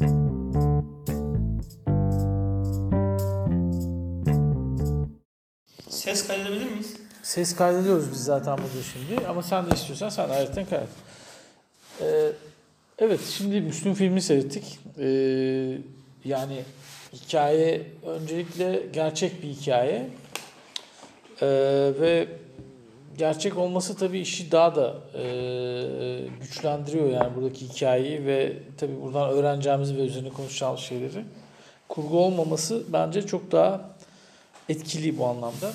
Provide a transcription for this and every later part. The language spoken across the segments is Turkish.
Ses kaydedebilir miyiz? Ses kaydediyoruz biz zaten burada şimdi ama sen de istiyorsan sen ayrıca kaydet. Ee, evet şimdi Müslüm filmi seyrettik. Ee, yani hikaye öncelikle gerçek bir hikaye. Ee, ve gerçek olması tabii işi daha da e, güçlendiriyor yani buradaki hikayeyi ve tabii buradan öğreneceğimiz ve üzerine konuşacağımız şeyleri. Kurgu olmaması bence çok daha etkili bu anlamda.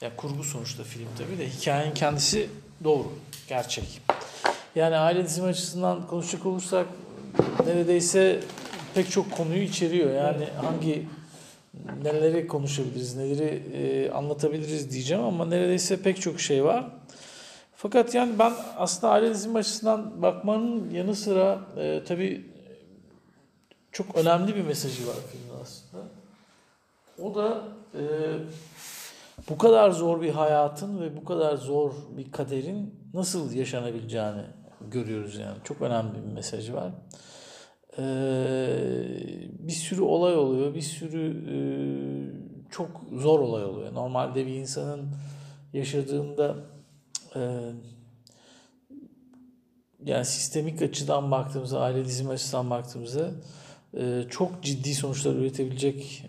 Ya kurgu sonuçta film tabii de hikayenin kendisi doğru, gerçek. Yani aile dizimi açısından konuşacak olursak neredeyse pek çok konuyu içeriyor. Yani hangi neleri konuşabiliriz, neleri e, anlatabiliriz diyeceğim ama neredeyse pek çok şey var. Fakat yani ben aslında aile dizimi açısından bakmanın yanı sıra e, tabii çok önemli bir mesajı var filmin aslında. O da e, bu kadar zor bir hayatın ve bu kadar zor bir kaderin nasıl yaşanabileceğini görüyoruz yani. Çok önemli bir mesajı var. Ee, bir sürü olay oluyor, bir sürü e, çok zor olay oluyor. Normalde bir insanın yaşadığında e, yani sistemik açıdan baktığımızda, aile dizimi açısından baktığımızda e, çok ciddi sonuçlar üretebilecek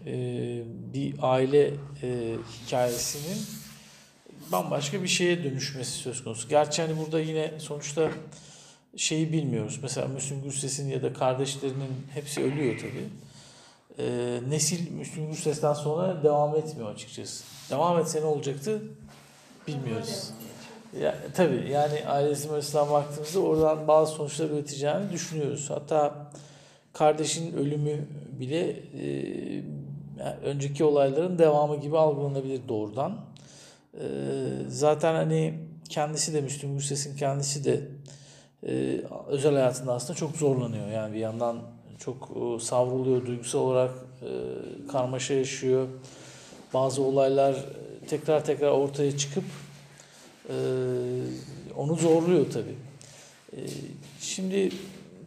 bir aile e, hikayesinin bambaşka bir şeye dönüşmesi söz konusu. Gerçi hani burada yine sonuçta şeyi bilmiyoruz. Mesela Müslüm Gürses'in ya da kardeşlerinin hepsi ölüyor tabii. E, nesil Müslüm Gürses'ten sonra devam etmiyor açıkçası. Devam etse ne olacaktı bilmiyoruz. Ya, tabii yani ailesi açısından baktığımızda oradan bazı sonuçlar üreteceğini düşünüyoruz. Hatta kardeşin ölümü bile e, yani önceki olayların devamı gibi algılanabilir doğrudan. E, zaten hani kendisi de Müslüm Gürses'in kendisi de e, özel hayatında aslında çok zorlanıyor. Yani bir yandan çok e, savruluyor, duygusal olarak e, karmaşa yaşıyor. Bazı olaylar tekrar tekrar ortaya çıkıp e, onu zorluyor tabii. E, şimdi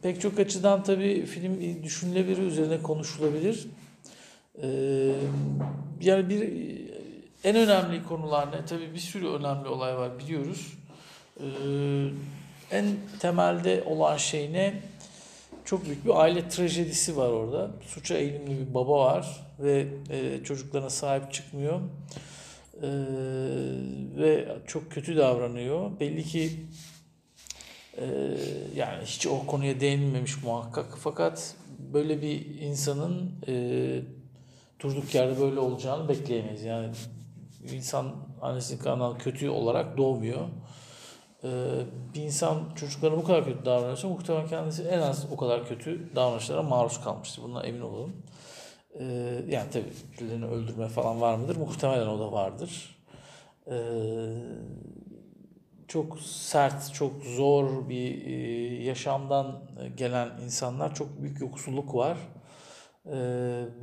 pek çok açıdan tabii film düşünülebilir, üzerine konuşulabilir. Yani bir en önemli konular ne? Tabii bir sürü önemli olay var biliyoruz. Ee, en temelde olan şey ne? Çok büyük bir aile trajedisi var orada. Suça eğilimli bir baba var ve e, çocuklarına sahip çıkmıyor. Ee, ve çok kötü davranıyor. Belli ki ee, yani hiç o konuya değinilmemiş muhakkak. Fakat böyle bir insanın e, durduk yerde böyle olacağını bekleyemeyiz. Yani insan annesinin karnından kötü olarak doğmuyor. Ee, bir insan çocuklarına bu kadar kötü davranıyorsa muhtemelen kendisi en az o kadar kötü davranışlara maruz kalmıştır. Bundan emin olalım. Ee, yani tabii birilerini öldürme falan var mıdır? Muhtemelen o da vardır. Ee, çok sert, çok zor bir e, yaşamdan gelen insanlar çok büyük yoksulluk var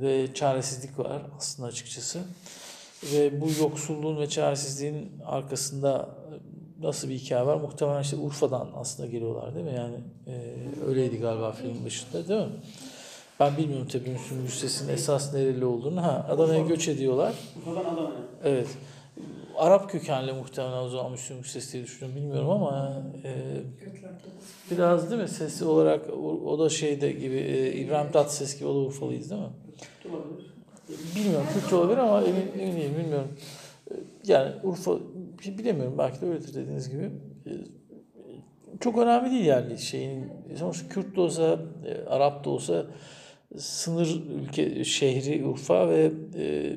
ve çaresizlik var aslında açıkçası. Ve bu yoksulluğun ve çaresizliğin arkasında nasıl bir hikaye var? Muhtemelen işte Urfa'dan aslında geliyorlar değil mi? Yani e, öyleydi galiba filmin başında değil mi? Ben bilmiyorum tabii Müslüm Gürses'in esas nereli olduğunu. Ha, Adana'ya göç ediyorlar. Urfa'dan Adana'ya. Evet. Arap kökenli muhtemelen o zaman Müslüm Gürses diye düşünüyorum bilmiyorum ama e, biraz değil mi sesi olarak o, da şeyde gibi e, İbrahim Tatlıses gibi o da Urfalıyız değil mi? Olabilir. Bilmiyorum Kürt olabilir ama emin, emin değilim bilmiyorum. E, Yani Urfa bilemiyorum belki de öyledir dediğiniz gibi. E, Çok önemli değil yani şeyin sonuçta Kürt de olsa e, Arap da olsa sınır ülke şehri Urfa ve e,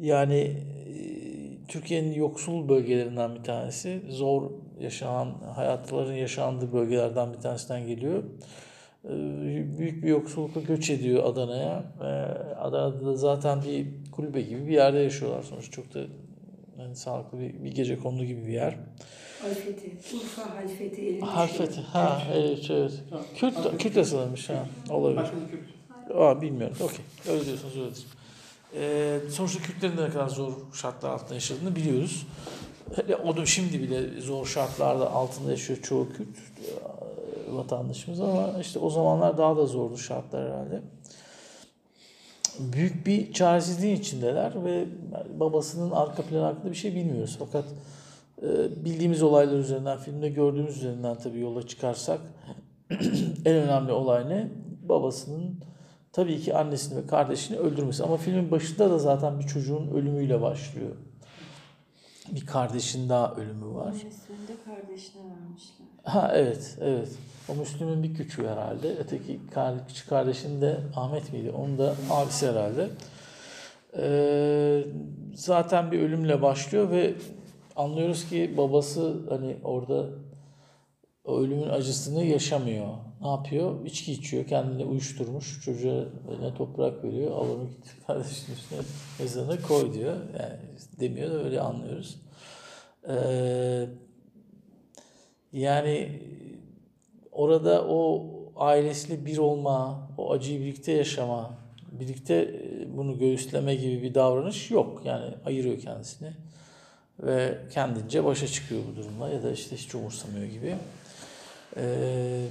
yani e, Türkiye'nin yoksul bölgelerinden bir tanesi. Zor yaşanan, hayatların yaşandığı bölgelerden bir tanesinden geliyor. E, Büyük bir yoksullukla göç ediyor Adana'ya. Adana'da da zaten bir kulübe gibi bir yerde yaşıyorlar sonuçta. Çok da yani sağlıklı bir, bir gece kondu gibi bir yer. Halfeti. Urfa Halfeti. elinde şey. Ha evet evet. Kürt, Kürt asılmış ha. Olabilir. Başka bir Kürt. Aa, bilmiyorum. Okey. Öyle diyorsanız öyledir. Ee, sonuçta Kürtlerin de ne kadar zor şartlar altında yaşadığını biliyoruz. Hele o da şimdi bile zor şartlarda altında yaşıyor çoğu Kürt. Ee, vatandaşımız ama işte o zamanlar daha da zordu şartlar herhalde. Büyük bir çaresizliğin içindeler ve babasının arka planı hakkında bir şey bilmiyoruz. Fakat e, bildiğimiz olaylar üzerinden, filmde gördüğümüz üzerinden tabii yola çıkarsak en önemli olay ne? Babasının tabii ki annesini ve kardeşini öldürmesi. Ama filmin başında da zaten bir çocuğun ölümüyle başlıyor. Bir kardeşin daha ölümü var. Resmini de kardeşine vermişler. Ha evet, evet. O Müslüm'ün bir küçüğü herhalde. Öteki küçük kardeşin de Ahmet miydi? Onun da abisi herhalde. Ee, zaten bir ölümle başlıyor ve anlıyoruz ki babası hani orada o ölümün acısını yaşamıyor. Ne yapıyor? İçki içiyor, kendini uyuşturmuş. Çocuğa eline toprak veriyor. Al onu git kardeşin üstüne mezarına koy diyor. Yani demiyor da öyle anlıyoruz. Ee, yani orada o ailesiyle bir olma, o acıyı birlikte yaşama, birlikte e, bunu göğüsleme gibi bir davranış yok. Yani ayırıyor kendisini ve kendince başa çıkıyor bu durumla ya da işte hiç umursamıyor gibi. Ee,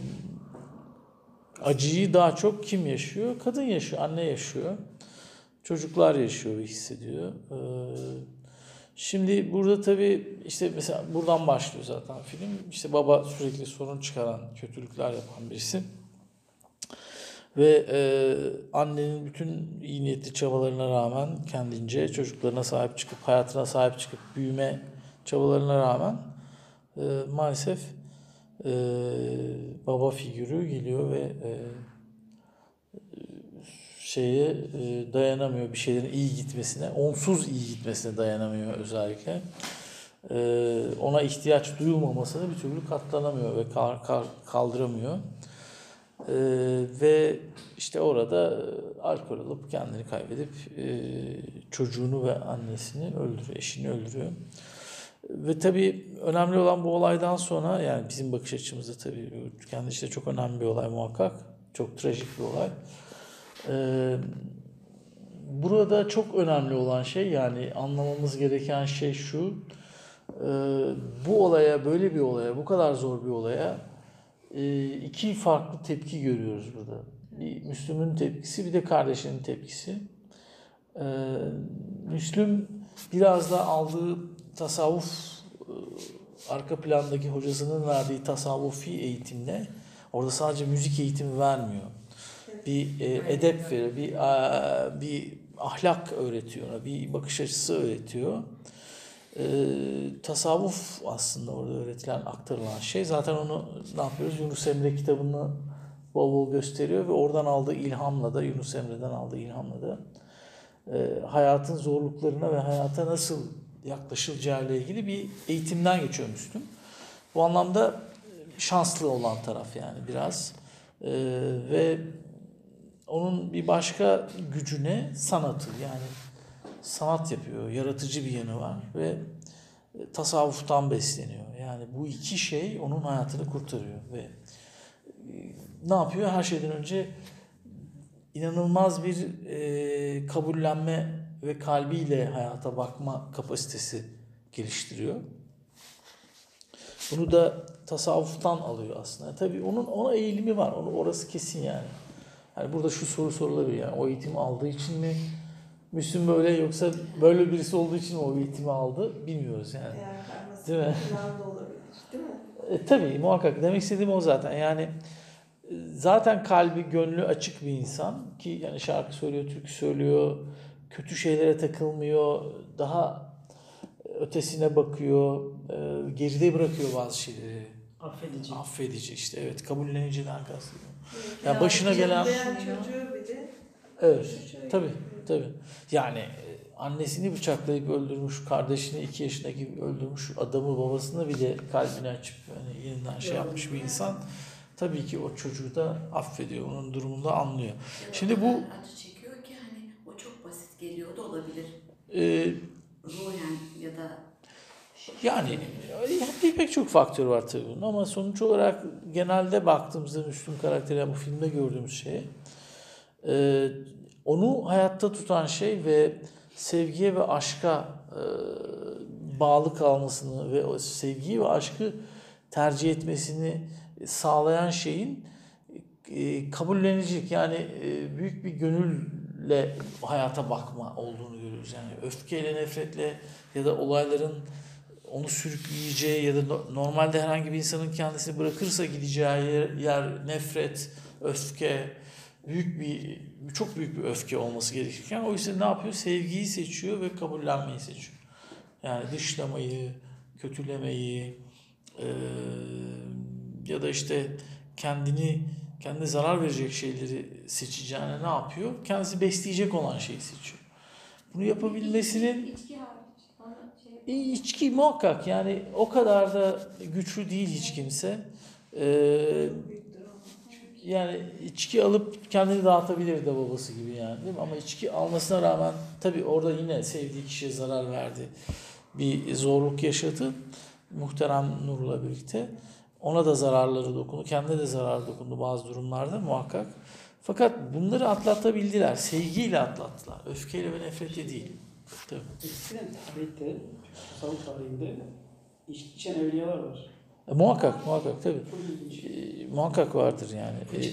acıyı daha çok kim yaşıyor? Kadın yaşıyor, anne yaşıyor. Çocuklar yaşıyor hissediyor. Ee, Şimdi burada tabii işte mesela buradan başlıyor zaten film. İşte baba sürekli sorun çıkaran, kötülükler yapan birisi. Ve e, annenin bütün iyi niyetli çabalarına rağmen kendince çocuklarına sahip çıkıp, hayatına sahip çıkıp büyüme çabalarına rağmen e, maalesef e, baba figürü geliyor ve e, şeye dayanamıyor bir şeylerin iyi gitmesine, onsuz iyi gitmesine dayanamıyor özellikle. E, ona ihtiyaç duyulmamasını bir türlü katlanamıyor ve kal- kal- kaldıramıyor. E, ve işte orada e, alkol alıp kendini kaybedip çocuğunu ve annesini öldürüyor, eşini öldürüyor. Ve tabii önemli olan bu olaydan sonra yani bizim bakış açımızda tabii kendi işte çok önemli bir olay muhakkak. Çok trajik bir olay. Ee, burada çok önemli olan şey yani anlamamız gereken şey şu. Ee, bu olaya böyle bir olaya bu kadar zor bir olaya e, iki farklı tepki görüyoruz burada. Bir Müslüm'ün tepkisi bir de kardeşinin tepkisi. Ee, Müslüm biraz da aldığı tasavvuf e, arka plandaki hocasının verdiği tasavvufi eğitimle orada sadece müzik eğitimi vermiyor bir e, edep veriyor, bir a, bir ahlak öğretiyor, bir bakış açısı öğretiyor. E, tasavvuf aslında orada öğretilen, aktarılan şey. Zaten onu ne yapıyoruz? Yunus Emre kitabını bol bol gösteriyor ve oradan aldığı ilhamla da, Yunus Emre'den aldığı ilhamla da e, hayatın zorluklarına ve hayata nasıl yaklaşılacağı ile ilgili bir eğitimden geçiyor. Bu anlamda şanslı olan taraf yani biraz. E, ve onun bir başka gücüne sanatı yani sanat yapıyor, yaratıcı bir yanı var ve tasavvuftan besleniyor. Yani bu iki şey onun hayatını kurtarıyor ve e, ne yapıyor? Her şeyden önce inanılmaz bir e, kabullenme ve kalbiyle hayata bakma kapasitesi geliştiriyor. Bunu da tasavvuftan alıyor aslında. Tabii onun ona eğilimi var. Onu orası kesin yani. Yani burada şu soru sorulabilir yani o eğitimi aldığı için mi Müslüm böyle yoksa böyle birisi olduğu için mi o eğitimi aldı bilmiyoruz yani. Yani karması Değil mi? da olabilir. Değil mi? E, tabii muhakkak demek istediğim o zaten yani e, zaten kalbi gönlü açık bir insan ki yani şarkı söylüyor, türkü söylüyor, kötü şeylere takılmıyor, daha ötesine bakıyor, e, geride bırakıyor bazı şeyleri. Affedici. Affedici işte evet kabulleniciden kastediyorum. Evet. Ya başına gelen- Evet. Yapıyor. tabii. Yani annesini bıçaklayıp öldürmüş, kardeşini iki yaşındaki öldürmüş adamı babasını bile kalbini açıp hani yeniden şey yapmış bir insan tabii ki o çocuğu da affediyor. Onun durumunu da anlıyor. Şimdi bu acı çekiyor ki hani o çok basit geliyor da olabilir. e, Ruhen ya da yani yani pek çok faktör var tabii bunun ama sonuç olarak genelde baktığımızda Müslüm karakteri yani bu filmde gördüğümüz şey e, onu hayatta tutan şey ve sevgiye ve aşka e, bağlı kalmasını ve sevgiyi ve aşkı tercih etmesini sağlayan şeyin e, kabullenecek yani e, büyük bir gönülle hayata bakma olduğunu görüyoruz. Yani öfkeyle, nefretle ya da olayların onu sürükleyeceği ya da no- normalde herhangi bir insanın kendisini bırakırsa gideceği yer, yer nefret, öfke, büyük bir çok büyük bir öfke olması gerekirken o ise ne yapıyor? Sevgiyi seçiyor ve kabullenmeyi seçiyor. Yani dışlamayı, kötülemeyi eee, ya da işte kendini kendine zarar verecek şeyleri seçeceğine ne yapıyor? Kendisi besleyecek olan şeyi seçiyor. Bunu yapabilmesinin İçki muhakkak yani o kadar da güçlü değil hiç kimse. Ee, yani içki alıp kendini dağıtabilir de babası gibi yani değil mi? Ama içki almasına rağmen tabii orada yine sevdiği kişiye zarar verdi. Bir zorluk yaşadı. Muhterem Nur'la birlikte. Ona da zararları dokundu. Kendine de zarar dokundu bazı durumlarda muhakkak. Fakat bunları atlatabildiler. Sevgiyle atlattılar. Öfkeyle ve nefretle değil. Tabii. Eskiden tarihte, tasavvuf tarihinde içen evliyalar var. E, muhakkak, muhakkak tabii. E, muhakkak vardır yani. E,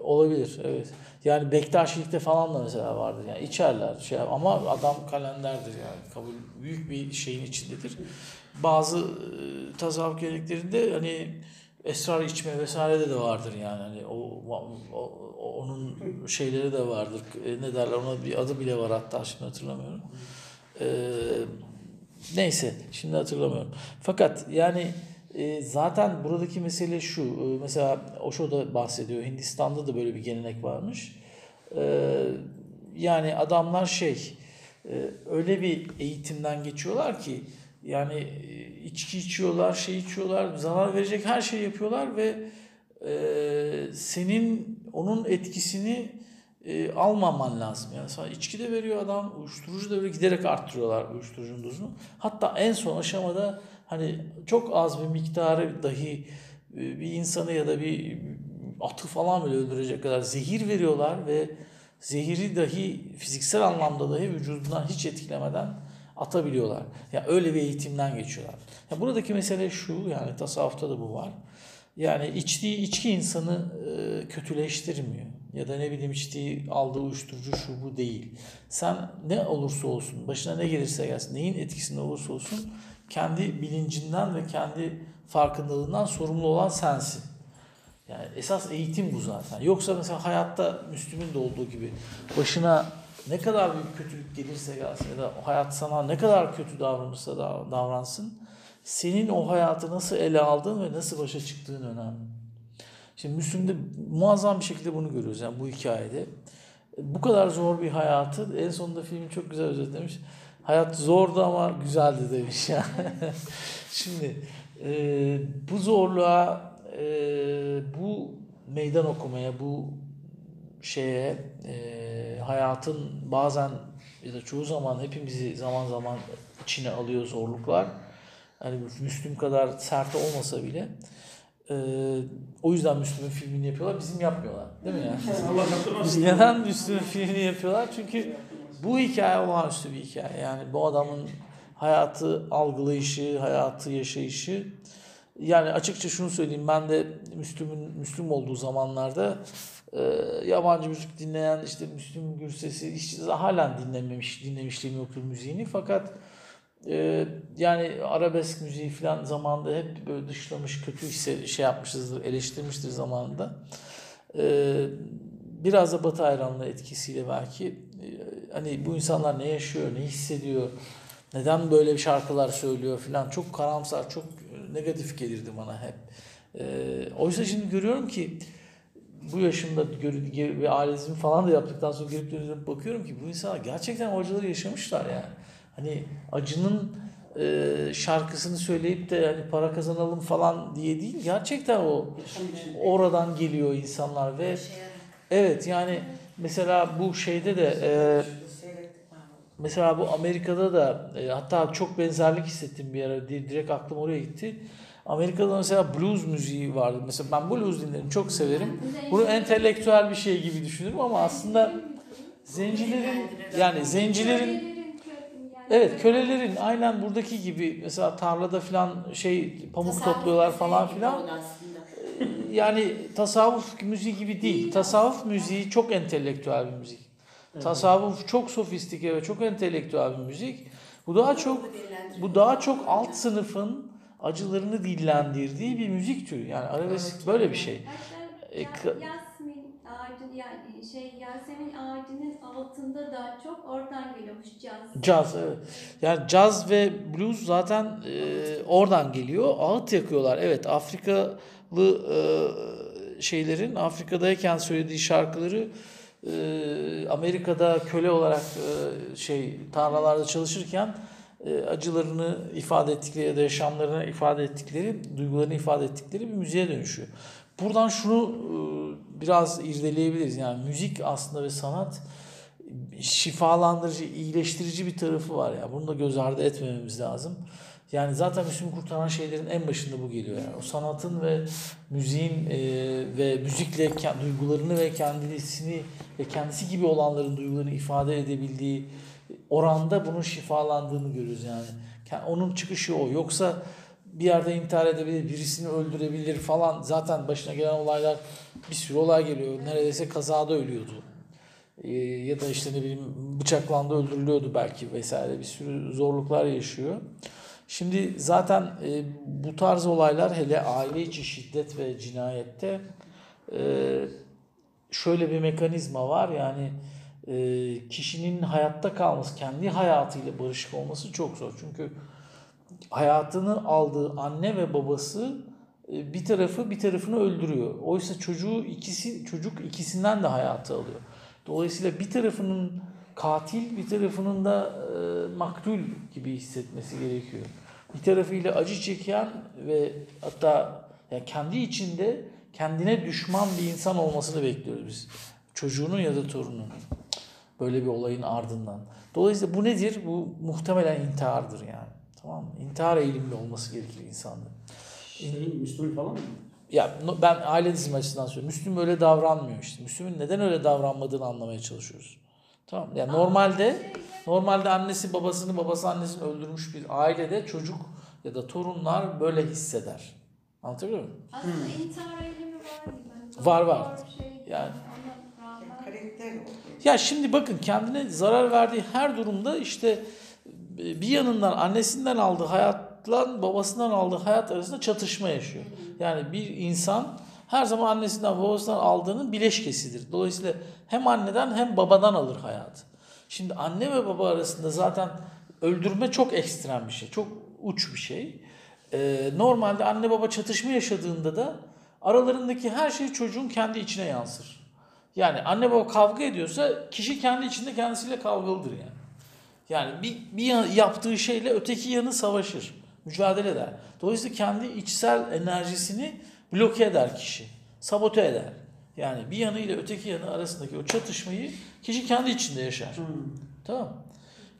olabilir, evet. Yani Bektaşilikte falan da mesela vardır. Yani içerler şey ama adam kalenderdir yani. Kabul büyük bir şeyin içindedir. Bazı e, tasavvuf geleneklerinde hani esrar içme vesaire de vardır yani. Hani o, o- onun şeyleri de vardır. E, ne derler ona bir adı bile var hatta şimdi hatırlamıyorum. E, neyse şimdi hatırlamıyorum. Fakat yani e, zaten buradaki mesele şu. e, mesela Osho da bahsediyor. Hindistan'da da böyle bir gelenek varmış. E, yani adamlar şey e, öyle bir eğitimden geçiyorlar ki yani e, içki içiyorlar, şey içiyorlar, zarar verecek her şeyi yapıyorlar ve e, senin onun etkisini e, almaman lazım. Yani sana içki de veriyor adam, uyuşturucu da veriyor. Giderek arttırıyorlar uyuşturucunun dozunu. Hatta en son aşamada hani çok az bir miktarı dahi e, bir insanı ya da bir atı falan bile öldürecek kadar zehir veriyorlar ve zehiri dahi fiziksel anlamda dahi vücudundan hiç etkilemeden atabiliyorlar. Yani öyle bir eğitimden geçiyorlar. Yani buradaki mesele şu yani tasavvufta da bu var. Yani içtiği içki insanı e, kötüleştirmiyor. Ya da ne bileyim içtiği aldığı uyuşturucu şu bu değil. Sen ne olursa olsun, başına ne gelirse gelsin, neyin etkisinde olursa olsun kendi bilincinden ve kendi farkındalığından sorumlu olan sensin. Yani esas eğitim bu zaten. Yoksa mesela hayatta Müslüm'ün de olduğu gibi başına ne kadar büyük kötülük gelirse gelsin ya da o hayat sana ne kadar kötü davranırsa da davransın senin o hayatı nasıl ele aldığın ve nasıl başa çıktığın önemli. Şimdi Müslüm'de muazzam bir şekilde bunu görüyoruz yani bu hikayede. Bu kadar zor bir hayatı en sonunda filmi çok güzel özetlemiş. Hayat zordu ama güzeldi demiş yani. Şimdi e, bu zorluğa, e, bu meydan okumaya, bu şeye, e, hayatın bazen ya da çoğu zaman hepimizi zaman zaman içine alıyor zorluklar. Hani Müslüm kadar sert olmasa bile. e, o yüzden Müslüm'ün filmini yapıyorlar, bizim yapmıyorlar. Değil mi yani? Yaptırmasın. Biz neden Müslüm'ün filmini yapıyorlar? Çünkü bu hikaye olağanüstü bir hikaye. Yani bu adamın hayatı algılayışı, hayatı yaşayışı. Yani açıkça şunu söyleyeyim ben de Müslüm'ün Müslüm olduğu zamanlarda e, yabancı müzik dinleyen işte Müslüm Gürses'i hiç halen dinlememiş, dinlemişliğim yoktur müziğini fakat e, yani arabesk müziği falan zamanında hep böyle dışlamış, kötü hisse, şey yapmışızdır, eleştirmiştir zamanında. E, biraz da Batı hayranlığı etkisiyle belki e, hani bu insanlar ne yaşıyor, ne hissediyor, neden böyle şarkılar söylüyor falan çok karamsar, çok negatif gelirdi bana hep. E, oysa şimdi görüyorum ki bu yaşımda ve ailezimi falan da yaptıktan sonra gelip dönüp bakıyorum ki bu insanlar gerçekten o acıları yaşamışlar yani. Hani acının e, şarkısını söyleyip de hani para kazanalım falan diye değil gerçekten o oradan geliyor insanlar ve evet yani mesela bu şeyde de e. Mesela bu Amerika'da da e, hatta çok benzerlik hissettim bir ara. Di- Direkt aklım oraya gitti. Amerika'da mesela blues müziği vardı. Mesela ben blues dinlerim, çok severim. Bunu entelektüel bir şey gibi düşünürüm ama aslında zencilerin yani zencilerin evet kölelerin aynen buradaki gibi mesela tarlada falan şey pamuk Tasavvuf topluyorlar falan filan. aslında. yani tasavvuf müziği gibi değil. Tasavvuf müziği çok entelektüel bir müzik. Tasavvuf çok sofistike ve çok entelektüel bir müzik. Bu daha çok bu daha çok alt sınıfın acılarını dillendirdiği bir müzik türü. Yani arabesk böyle bir şey. Hatta E, Yasmin ağacı yani şey Yasemin ağacının altında daha çok oradan geliyormuş caz. Caz evet. Yani caz ve blues zaten e, oradan geliyor. Ağıt yakıyorlar. Evet Afrikalı e, şeylerin Afrika'dayken söylediği şarkıları e, Amerika'da köle olarak e, şey tarlalarda çalışırken acılarını ifade ettikleri ya da yaşamlarını ifade ettikleri, duygularını ifade ettikleri bir müziğe dönüşüyor. Buradan şunu e, biraz irdeleyebiliriz. Yani müzik aslında ve sanat şifalandırıcı, iyileştirici bir tarafı var ya. Bunu da göz ardı etmememiz lazım. Yani zaten Müslüm kurtaran şeylerin en başında bu geliyor. Yani. O sanatın ve müziğin e, ve müzikle duygularını ve kendisini ve kendisi gibi olanların duygularını ifade edebildiği oranda bunun şifalandığını görüyoruz yani. Ke- Onun çıkışı o. Yoksa bir yerde intihar edebilir, birisini öldürebilir falan. Zaten başına gelen olaylar bir sürü olay geliyor. Neredeyse kazada ölüyordu. Ee, ya da işte ne bileyim bıçaklandı öldürülüyordu belki vesaire bir sürü zorluklar yaşıyor. Şimdi zaten e, bu tarz olaylar hele aile içi şiddet ve cinayette e, şöyle bir mekanizma var yani e, kişinin hayatta kalması, kendi hayatıyla barışık olması çok zor. Çünkü hayatını aldığı anne ve babası e, bir tarafı bir tarafını öldürüyor. Oysa çocuğu ikisi çocuk ikisinden de hayatı alıyor. Dolayısıyla bir tarafının katil, bir tarafının da e, maktul gibi hissetmesi gerekiyor. Bir tarafıyla acı çeken ve hatta yani kendi içinde kendine düşman bir insan olmasını bekliyoruz biz. Çocuğunun ya da torununun. Böyle bir olayın ardından. Dolayısıyla bu nedir? Bu muhtemelen intihardır yani. Tamam mı? İntihar eğilimli olması gerekir insanda. Şey, Müslüm falan mı? Ya ben aile dizimi açısından söylüyorum. Müslüm öyle davranmıyor işte. Müslüm'ün neden öyle davranmadığını anlamaya çalışıyoruz. Tamam. Yani normalde normalde annesi babasını, babası annesini öldürmüş bir ailede çocuk ya da torunlar böyle hisseder. Anlatabiliyor muyum? Aslında intihar eylemi var gibi. Hani Var, var. Şey, Yani. ona rağmen Karakter o. Ya şimdi bakın kendine zarar verdiği her durumda işte bir yanından annesinden aldığı hayatla babasından aldığı hayat arasında çatışma yaşıyor. Yani bir insan her zaman annesinden babasından aldığının bileşkesidir. Dolayısıyla hem anneden hem babadan alır hayatı. Şimdi anne ve baba arasında zaten öldürme çok ekstrem bir şey. Çok uç bir şey. Ee, normalde anne baba çatışma yaşadığında da aralarındaki her şey çocuğun kendi içine yansır. Yani anne baba kavga ediyorsa kişi kendi içinde kendisiyle kavgalıdır yani. Yani bir, bir yaptığı şeyle öteki yanı savaşır, mücadele eder. Dolayısıyla kendi içsel enerjisini bloke eder kişi, sabote eder. Yani bir yanı ile öteki yanı arasındaki o çatışmayı kişi kendi içinde yaşar. Tamam mı?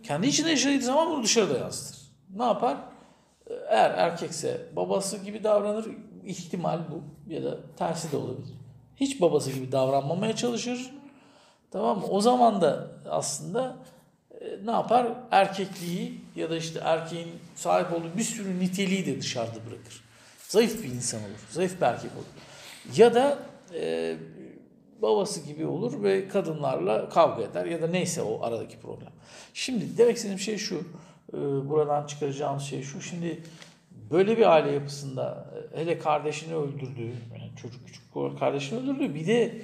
Kendi içinde yaşadığı zaman bunu dışarıda yansıtır. Ne yapar? Eğer erkekse babası gibi davranır, ihtimal bu ya da tersi de olabilir. Hiç babası gibi davranmamaya çalışır. Tamam mı? O zaman da aslında e, ne yapar? Erkekliği ya da işte erkeğin sahip olduğu bir sürü niteliği de dışarıda bırakır. Zayıf bir insan olur. Zayıf bir erkek olur. Ya da e, babası gibi olur ve kadınlarla kavga eder ya da neyse o aradaki problem. Şimdi demek istediğim şey şu. e, buradan çıkaracağımız şey şu. Şimdi böyle bir aile yapısında e, hele kardeşini öldürdüğü, yani çocuk küçük kardeşini öldürdüğü bir de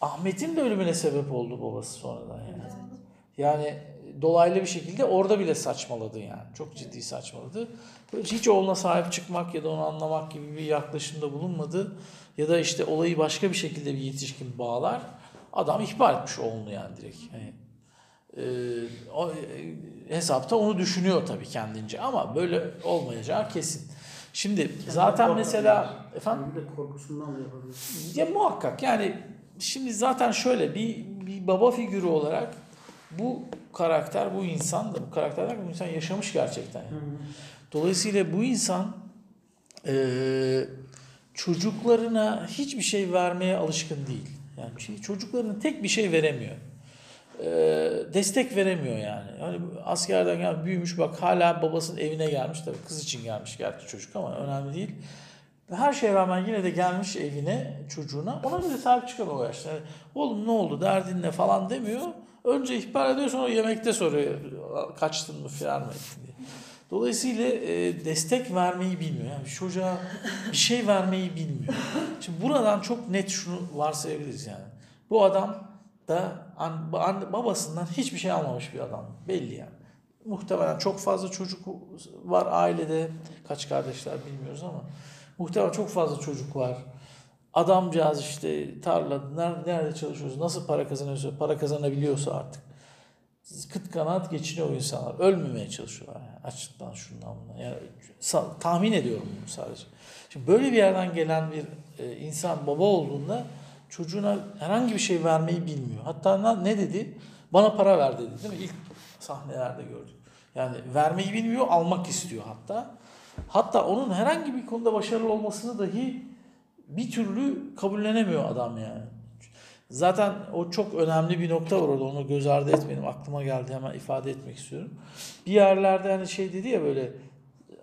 Ahmet'in de ölümüne sebep oldu babası sonradan yani. Yani dolaylı bir şekilde orada bile saçmaladı yani. Çok ciddi saçmaladı. Hiç oğluna sahip çıkmak ya da onu anlamak gibi bir yaklaşımda bulunmadı. Ya da işte olayı başka bir şekilde bir yetişkin bağlar. Adam ihbar etmiş oğlunu yani direkt. Hani, e, o, e, hesapta onu düşünüyor tabii kendince ama böyle olmayacağı kesin. Şimdi zaten mesela efendim de korkusundan da yapabilir. ya muhakkak yani şimdi zaten şöyle bir, bir baba figürü olarak bu karakter, bu insan da bu karakterler bu insan yaşamış gerçekten. Yani. Dolayısıyla bu insan eee, çocuklarına hiçbir şey vermeye alışkın değil. Yani şey- çocuklarına tek bir şey veremiyor. Eee, destek veremiyor yani. Yani askerden gel büyümüş bak hala babasının evine gelmiş tabii kız için gelmiş gerçi çocuk ama önemli değil. Her şeye rağmen yine de gelmiş evine, çocuğuna. Ona bile sahip çıkamıyor o yaşta. Yani, Oğlum ne oldu, derdin ne falan demiyor. Önce ihbar ediyor sonra yemekte soruyor. Kaçtın mı, firar mı ettin diye. Dolayısıyla e, destek vermeyi bilmiyor. Yani çocuğa bir şey vermeyi bilmiyor. Şimdi buradan çok net şunu varsayabiliriz yani. Bu adam da an, an- babasından hiçbir şey almamış bir adam. Belli yani. Muhtemelen çok fazla çocuk var ailede. Kaç kardeşler bilmiyoruz ama. Muhtemelen çok fazla çocuk var. Adamcağız işte tarlada nerede, çalışıyorsa, nasıl para kazanıyorsa, para kazanabiliyorsa artık. Kıt kanaat geçiniyor insanlar. Ölmemeye çalışıyorlar. Yani açlıktan şundan bundan. Yani tahmin ediyorum bunu sadece. Şimdi böyle bir yerden gelen bir e, insan baba olduğunda çocuğuna herhangi bir şey vermeyi bilmiyor. Hatta ne, dedi? Bana para ver dedi değil mi? İlk sahnelerde gördük. Yani vermeyi bilmiyor, almak istiyor hatta. Hatta onun herhangi bir konuda başarılı olmasını dahi bir türlü kabullenemiyor adam yani. Zaten o çok önemli bir nokta var orada. Onu göz ardı etmeyelim. Aklıma geldi hemen ifade etmek istiyorum. Bir yerlerde hani şey dedi ya böyle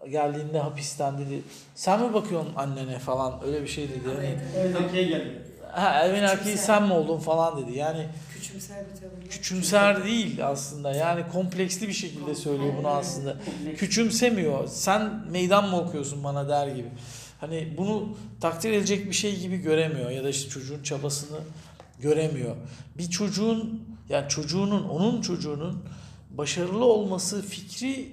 geldiğinde hapisten dedi. Sen mi bakıyorsun annene falan öyle bir şey dedi. Yani, Evet erkeğe geldi. Ha, evin erkeği sen mi oldun falan dedi. Yani Küçümser bir tavır. küçümser değil aslında. Yani kompleksli bir şekilde söylüyor bunu aslında. Küçümsemiyor. Sen meydan mı okuyorsun bana der gibi. Hani bunu takdir edilecek bir şey gibi göremiyor ya da işte çocuğun çabasını göremiyor. Bir çocuğun yani çocuğunun onun çocuğunun başarılı olması fikri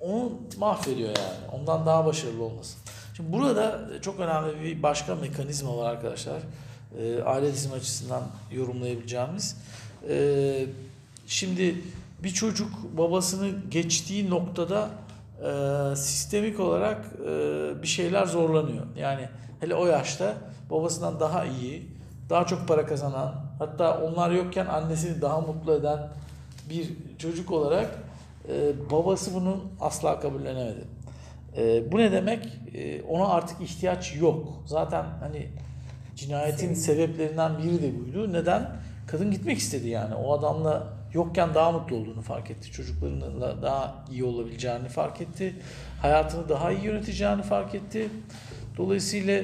onu mahvediyor yani. Ondan daha başarılı olması. Şimdi burada çok önemli bir başka mekanizma var arkadaşlar. Ee, aile dizimi açısından yorumlayabileceğimiz. Ee, şimdi bir çocuk babasını geçtiği noktada e, sistemik olarak e, bir şeyler zorlanıyor. Yani hele o yaşta babasından daha iyi, daha çok para kazanan, hatta onlar yokken annesini daha mutlu eden bir çocuk olarak e, babası bunu asla kabullenemedi. E, bu ne demek? E, ona artık ihtiyaç yok. Zaten hani cinayetin sebeplerinden biri de buydu. Neden? Kadın gitmek istedi yani. O adamla yokken daha mutlu olduğunu fark etti. Çocuklarıyla daha iyi olabileceğini fark etti. Hayatını daha iyi yöneteceğini fark etti. Dolayısıyla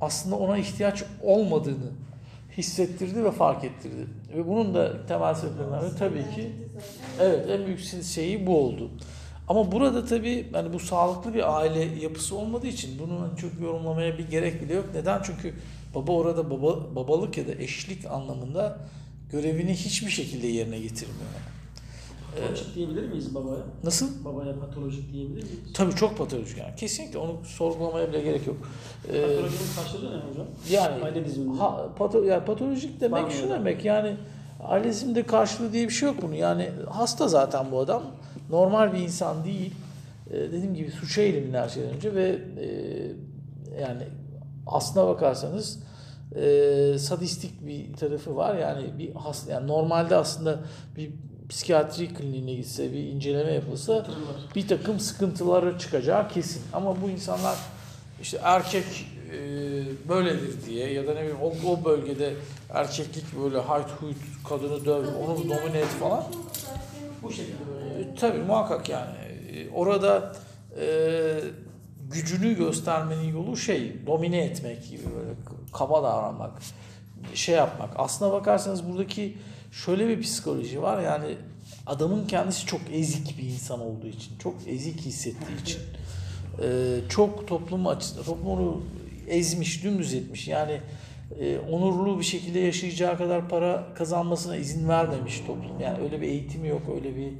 aslında ona ihtiyaç olmadığını hissettirdi ve fark ettirdi. Ve bunun da temel sebeplerinden biri tabii ki evet en büyük şeyi bu oldu. Ama burada tabii hani bu sağlıklı bir aile yapısı olmadığı için bunu çok yorumlamaya bir gerek bile yok. Neden? Çünkü baba orada baba, babalık ya da eşlik anlamında görevini hiçbir şekilde yerine getirmiyor. Patolojik diyebilir miyiz babaya? Nasıl? Babaya patolojik diyebilir miyiz? Tabii çok patolojik yani. Kesinlikle onu sorgulamaya bile gerek yok. Ee, Patolojinin karşılığı ne hocam? Yani Aile diziminde. ha, pato, yani patolojik demek mı şu demek yani ailesinde karşılığı diye bir şey yok bunun. Yani hasta zaten bu adam. Normal bir insan değil. Ee, dediğim gibi suça eğilimli her şeyden önce ve e, yani aslına bakarsanız e, sadistik bir tarafı var. Yani bir hasta yani normalde aslında bir psikiyatri kliniğine gitse bir inceleme yapılsa Hatırlar. bir takım sıkıntıları çıkacağı kesin. Ama bu insanlar işte erkek e, böyledir diye ya da ne bileyim o, o bölgede erkeklik böyle hayt huyt kadını döv, onu domine et falan. Bu şekilde böyle. E, tabii muhakkak yani. E, orada e, gücünü göstermenin yolu şey, domine etmek gibi böyle kaba davranmak, şey yapmak. Aslına bakarsanız buradaki şöyle bir psikoloji var yani adamın kendisi çok ezik bir insan olduğu için, çok ezik hissettiği için, e, çok toplum açısından, toplum onu ezmiş, dümdüz etmiş. Yani e, onurlu bir şekilde yaşayacağı kadar para kazanmasına izin vermemiş toplum. Yani öyle bir eğitimi yok, öyle bir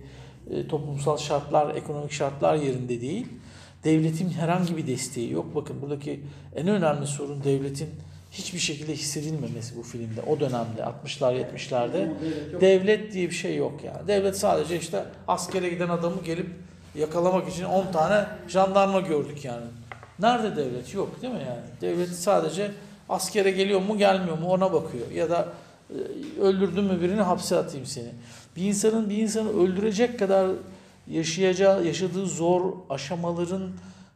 e, toplumsal şartlar, ekonomik şartlar yerinde değil. Devletin herhangi bir desteği yok. Bakın buradaki en önemli sorun devletin hiçbir şekilde hissedilmemesi bu filmde. O dönemde 60'lar 70'lerde Devlet diye bir şey yok yani. Devlet sadece işte askere giden adamı gelip yakalamak için 10 tane jandarma gördük yani. Nerede devlet? Yok değil mi yani? Devlet sadece askere geliyor mu gelmiyor mu ona bakıyor. Ya da e, öldürdün mü birini hapse atayım seni. Bir insanın bir insanı öldürecek kadar yaşayacağı, yaşadığı zor aşamaların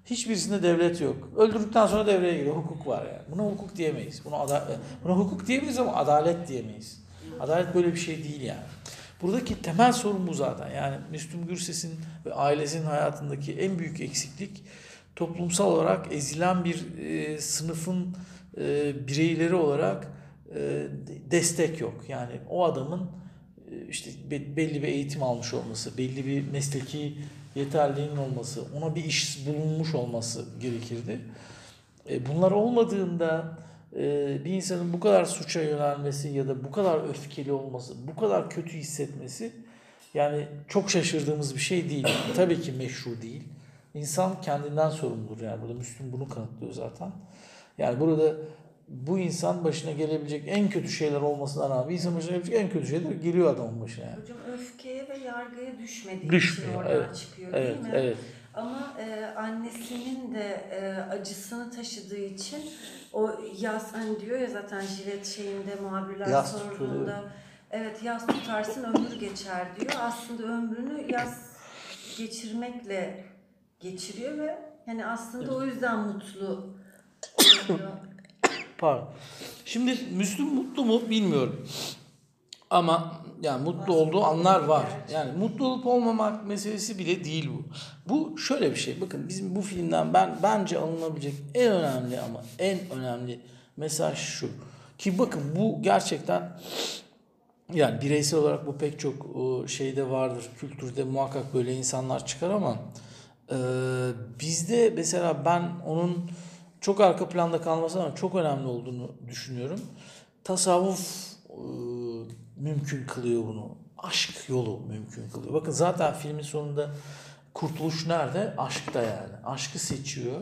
hiçbirisinde devlet yok. Öldürdükten sonra devreye giriyor. Hukuk var yani. Buna hukuk diyemeyiz. Buna, ada- buna hukuk diyemeyiz ama adalet diyemeyiz. Adalet böyle bir şey değil yani. Buradaki temel sorun bu zaten. Yani Müslüm Gürses'in ve ailesinin hayatındaki en büyük eksiklik toplumsal olarak ezilen bir e, sınıfın e, bireyleri olarak e, destek yok. Yani o adamın işte be- belli bir eğitim almış olması, belli bir mesleki yeterliğinin olması, ona bir iş bulunmuş olması gerekirdi. E, bunlar olmadığında e, bir insanın bu kadar suça yönelmesi ya da bu kadar öfkeli olması, bu kadar kötü hissetmesi yani çok şaşırdığımız bir şey değil. Tabii ki meşru değil. İnsan kendinden sorumludur yani. Burada Müslüm bunu kanıtlıyor zaten. Yani burada bu insan başına gelebilecek en kötü şeyler olmasına rağmen insan başına gelebilecek en kötü şeyler geliyor adamın başına yani. Hocam öfkeye ve yargıya düşmediği Düşmüyor, için oradan evet. çıkıyor Evet, değil mi? evet. Ama e, annesinin de e, acısını taşıdığı için o yaz hani diyor ya zaten jilet şeyinde muhabirler Yas sorduğunda tutuyor. evet yaz tutarsın ömür geçer diyor. Aslında ömrünü yaz geçirmekle geçiriyor ve hani aslında o yüzden mutlu oluyor. Pardon. Şimdi Müslüm mutlu mu bilmiyorum. Ama yani mutlu olduğu anlar var. Yani mutlu olup olmamak meselesi bile değil bu. Bu şöyle bir şey. Bakın bizim bu filmden ben bence alınabilecek en önemli ama en önemli mesaj şu. Ki bakın bu gerçekten yani bireysel olarak bu pek çok e, şeyde vardır. Kültürde muhakkak böyle insanlar çıkar ama e, bizde mesela ben onun çok arka planda kalmasına rağmen çok önemli olduğunu düşünüyorum. Tasavvuf e, mümkün kılıyor bunu. Aşk yolu mümkün kılıyor. Bakın zaten filmin sonunda kurtuluş nerede? Aşkta yani. Aşkı seçiyor.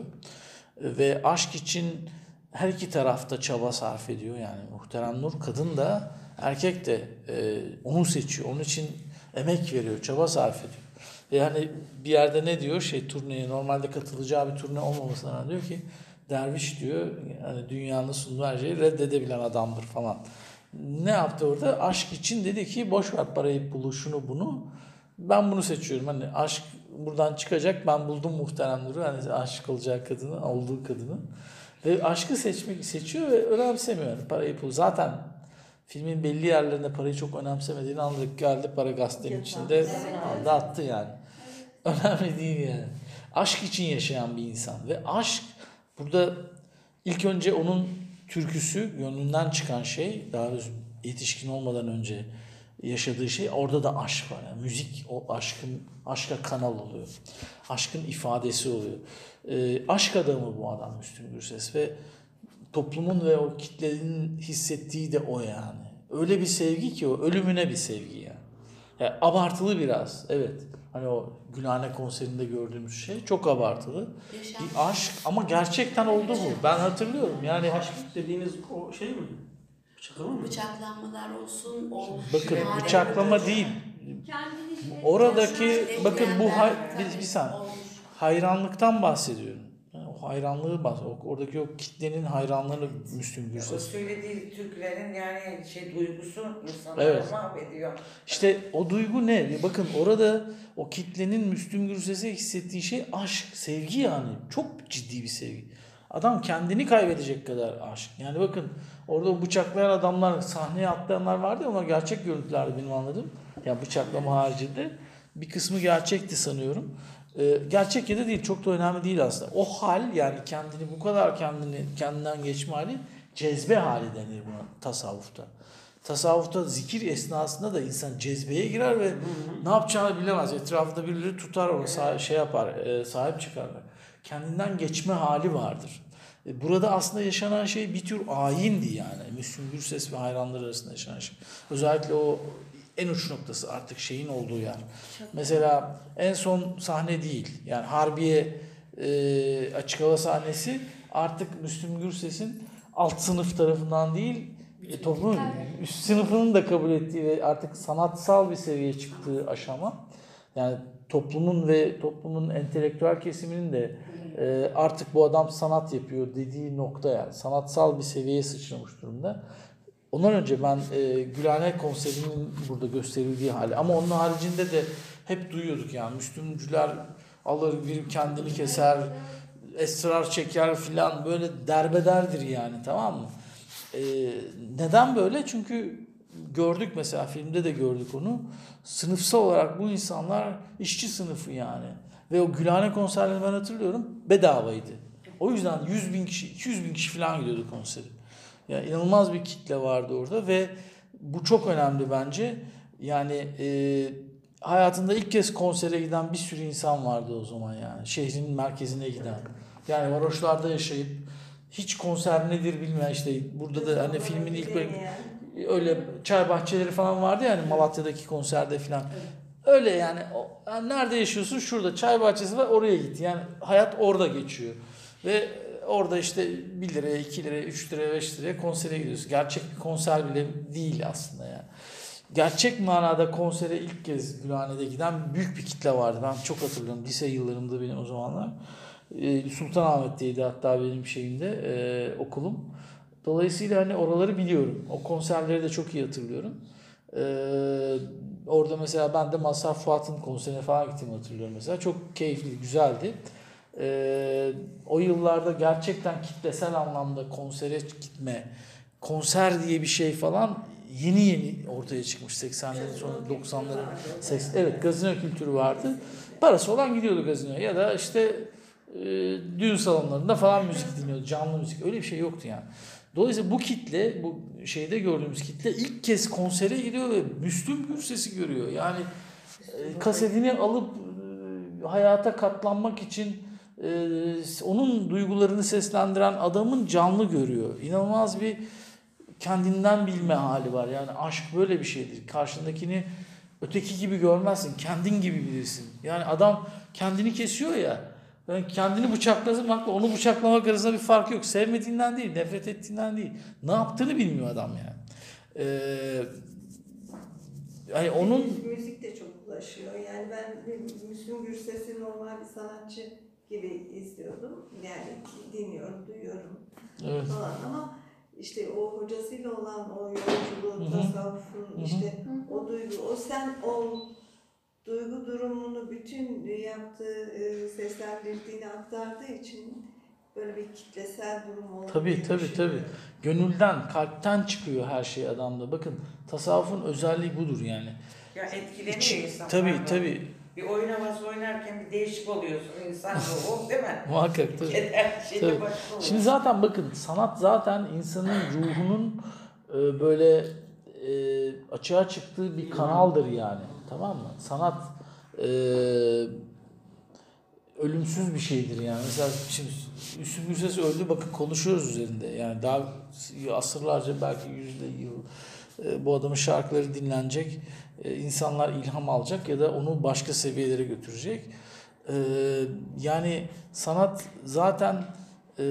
Ve aşk için her iki tarafta çaba sarf ediyor. Yani Muhterem Nur kadın da erkek de e, onu seçiyor. Onun için emek veriyor, çaba sarf ediyor. Yani bir yerde ne diyor? Şey turneye normalde katılacağı bir turne olmamasına diyor ki derviş diyor hani dünyanın sunduğu her şeyi reddedebilen adamdır falan. Ne yaptı orada? Aşk için dedi ki boş ver parayı pulu şunu bunu. Ben bunu seçiyorum. Hani aşk buradan çıkacak. Ben buldum muhterem Nur'u. Hani aşık olacağı kadını, olduğu kadını. Ve aşkı seçmek seçiyor ve önemsemiyor. Yani parayı pulu. Zaten filmin belli yerlerinde parayı çok önemsemediğini anladık. Geldi para gazetenin içinde aldı attı yani. Önemli değil yani. Aşk için yaşayan bir insan. Ve aşk burada ilk önce onun türküsü, gönlünden çıkan şey, daha yetişkin olmadan önce yaşadığı şey orada da aşk var. Yani müzik o aşkın aşka kanal oluyor. Aşkın ifadesi oluyor. Ee, aşk adamı bu adam Müslüm Gürses ve toplumun ve o kitlenin hissettiği de o yani. Öyle bir sevgi ki o ölümüne bir sevgi yani. yani abartılı biraz evet. Hani o Gülhane konserinde gördüğümüz şey çok abartılı. Yaşam. Bir aşk ama gerçekten oldu bu. Ben hatırlıyorum yani Aşk dediğiniz o şey mi? Bıçaklama mı? Bıçaklanmalar olsun. O bakın bıçaklama değil. Kendini şey- Oradaki bakın bu hay, bir, bir saniye. Hayranlıktan bahsediyorum. O hayranlığı bahsediyorum. Oradaki o kitlenin hayranlığını Müslüm O Gürses. söylediği türkülerin yani şey duygusu insanları Evet. mahvediyor. İşte o duygu ne? Bakın orada o kitlenin Müslüm Gürses'e hissettiği şey aşk, sevgi yani. Çok ciddi bir sevgi. Adam kendini kaybedecek kadar aşk. Yani bakın orada o bıçaklayan adamlar, sahneye atlayanlar vardı ya onlar gerçek görüntülerdi benim anladığım. Yani bıçaklama haricinde. Bir kısmı gerçekti sanıyorum. Ee, gerçek ya da değil çok da önemli değil aslında. O hal yani kendini bu kadar kendini kendinden geçme hali cezbe hali denir buna tasavvufta. Tasavvufta zikir esnasında da insan cezbeye girer ve ne yapacağını bilemez. Etrafında birileri tutar onu sah- şey yapar, e, sahip çıkarlar. Kendinden geçme hali vardır. E, Burada aslında yaşanan şey bir tür ayindi yani. Müslüm Gürses ve hayranları arasında yaşanan şey. Özellikle o en uç noktası artık şeyin olduğu yer. Mesela en son sahne değil. Yani Harbiye e, açık hava sahnesi artık Müslüm Gürses'in alt sınıf tarafından değil e, toplumun üst sınıfının da kabul ettiği ve artık sanatsal bir seviyeye çıktığı aşama. Yani toplumun ve toplumun entelektüel kesiminin de e, artık bu adam sanat yapıyor dediği nokta yani. Sanatsal bir seviyeye sıçramış durumda. Ondan önce ben e, Gülhane konserinin burada gösterildiği hali ama onun haricinde de hep duyuyorduk yani Müslümcüler alır bir kendini keser, esrar çeker filan böyle derbederdir yani tamam mı? E, neden böyle? Çünkü gördük mesela filmde de gördük onu. Sınıfsal olarak bu insanlar işçi sınıfı yani. Ve o Gülhane konserlerini ben hatırlıyorum bedavaydı. O yüzden 100 bin kişi, 200 bin kişi falan gidiyordu konseri. Yani inanılmaz bir kitle vardı orada ve bu çok önemli bence. Yani e, hayatında ilk kez konsere giden bir sürü insan vardı o zaman yani. Şehrin merkezine giden. Yani varoşlarda yaşayıp hiç konser nedir bilmeyen işte burada da hani filmin ilk bölüm öyle çay bahçeleri falan vardı ya hani Malatya'daki konserde falan. Öyle yani, o, yani nerede yaşıyorsun? Şurada çay bahçesi var oraya git. Yani hayat orada geçiyor. Ve orada işte 1 liraya, 2 liraya, 3 liraya, 5 liraya konsere gidiyorsun. Gerçek bir konser bile değil aslında yani. Gerçek manada konsere ilk kez Gülhane'de giden büyük bir kitle vardı. Ben çok hatırlıyorum. Lise yıllarımda benim o zamanlar. Ee, Sultanahmet'teydi hatta benim şeyimde e, okulum. Dolayısıyla hani oraları biliyorum. O konserleri de çok iyi hatırlıyorum. Ee, orada mesela ben de Mazhar Fuat'ın konserine falan gittiğimi hatırlıyorum mesela. Çok keyifli, güzeldi. Ee, o yıllarda gerçekten kitlesel anlamda konsere gitme, konser diye bir şey falan yeni yeni ortaya çıkmış 80'lerin sonu 90'ların 80 evet gazino kültürü vardı. Parası olan gidiyordu gazinoya ya da işte e, düğün salonlarında falan müzik dinliyordu. Canlı müzik. Öyle bir şey yoktu yani. Dolayısıyla bu kitle, bu şeyde gördüğümüz kitle ilk kez konsere gidiyor ve Müslüm Gürses'i görüyor. Yani e, kasetini alıp e, hayata katlanmak için e, onun duygularını seslendiren adamın canlı görüyor. İnanılmaz bir kendinden bilme hali var. Yani aşk böyle bir şeydir. Karşındakini öteki gibi görmezsin. Kendin gibi bilirsin. Yani adam kendini kesiyor ya. Yani kendini bıçaklamakla onu bıçaklamak arasında bir fark yok. Sevmediğinden değil, nefret ettiğinden değil. Ne yaptığını bilmiyor adam yani. Ee, yani onun müzik de çok ulaşıyor. Yani ben Müslüm Gürses'i normal bir sanatçı gibi izliyordum. Yani dinliyorum, duyuyorum evet. falan ama işte o hocasıyla olan o yolculuğu, tasavvufun işte o duygu, o sen o duygu durumunu bütün yaptığı, e, seslendirdiğini aktardığı için böyle bir kitlesel durum olabilir. Tabii tabii tabii. Gönülden, kalpten çıkıyor her şey adamda. Bakın tasavvufun özelliği budur yani. Ya etkileniyor İç, insan. tabii tabii. Bir oyun havası oynarken bir değişik oluyorsun insan ruhu değil mi? Muhakkak tabii. Keder Tabii. Şimdi zaten bakın sanat zaten insanın ruhunun e, böyle e, açığa çıktığı bir kanaldır yani. Tamam mı? Sanat e, ölümsüz bir şeydir yani. Mesela şimdi Müslüm Gürses öldü bakın konuşuyoruz üzerinde. Yani daha asırlarca belki yüzde yıl bu adamın şarkıları dinlenecek. E, insanlar ilham alacak ya da onu başka seviyelere götürecek. E, yani sanat zaten e,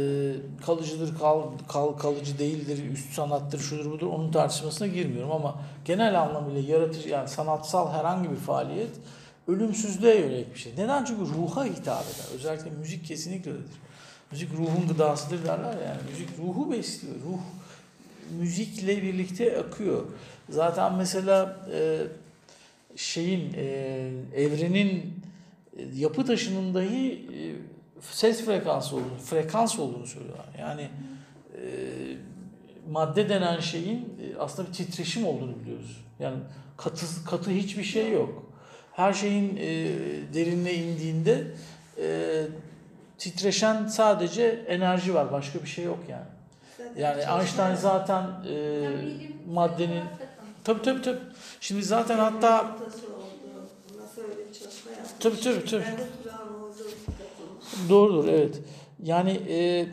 kalıcıdır, kal, kal, kalıcı değildir, üst sanattır, şudur budur onun tartışmasına girmiyorum ama genel anlamıyla yaratıcı yani sanatsal herhangi bir faaliyet ölümsüzlüğe yönelik bir şey. Neden? Çünkü ruha hitap eder. Özellikle müzik kesinlikle öyledir. Müzik ruhun gıdasıdır derler ya, yani. Müzik ruhu besliyor. Ruh müzikle birlikte akıyor. Zaten mesela e, şeyin e, evrenin e, yapı taşının dahi e, ses frekansı olduğunu, frekans olduğunu söylüyorlar. Yani e, madde denen şeyin e, aslında bir titreşim olduğunu biliyoruz. Yani katı katı hiçbir şey yok. Her şeyin e, derinine indiğinde e, titreşen sadece enerji var. Başka bir şey yok yani. Yani Einstein zaten e, maddenin hakikaten. tabii tabii tabii. Şimdi zaten hatta Kur'an orada katılmış. Doğrudur evet. Yani e,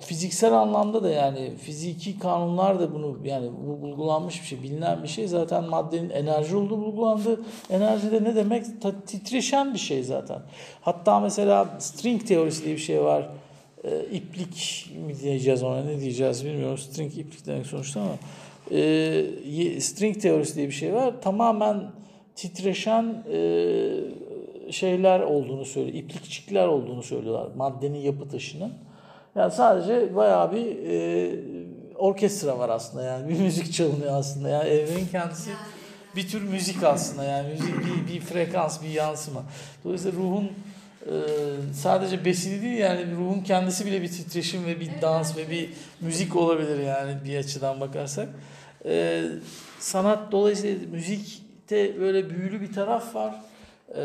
fiziksel anlamda da yani fiziki kanunlar da bunu yani bu bulgulanmış bir şey, bilinen bir şey. Zaten maddenin enerji olduğu bulgulandı. Enerji de ne demek? Ta- titreşen bir şey zaten. Hatta mesela string teorisi diye bir şey var. E, iplik mi diyeceğiz ona ne diyeceğiz bilmiyorum. String iplik demek sonuçta ama e, string teorisi diye bir şey var. Tamamen titreşen e, şeyler olduğunu söylüyor. İplikçikler olduğunu söylüyorlar. Maddenin yapı taşının. Yani sadece bayağı bir e, orkestra var aslında yani bir müzik çalınıyor aslında yani evrenin kendisi bir tür müzik aslında yani müzik bir, bir frekans bir yansıma. Dolayısıyla ruhun e, sadece besini değil yani ruhun kendisi bile bir titreşim ve bir dans ve bir müzik olabilir yani bir açıdan bakarsak. E, sanat dolayısıyla müzikte böyle büyülü bir taraf var. E,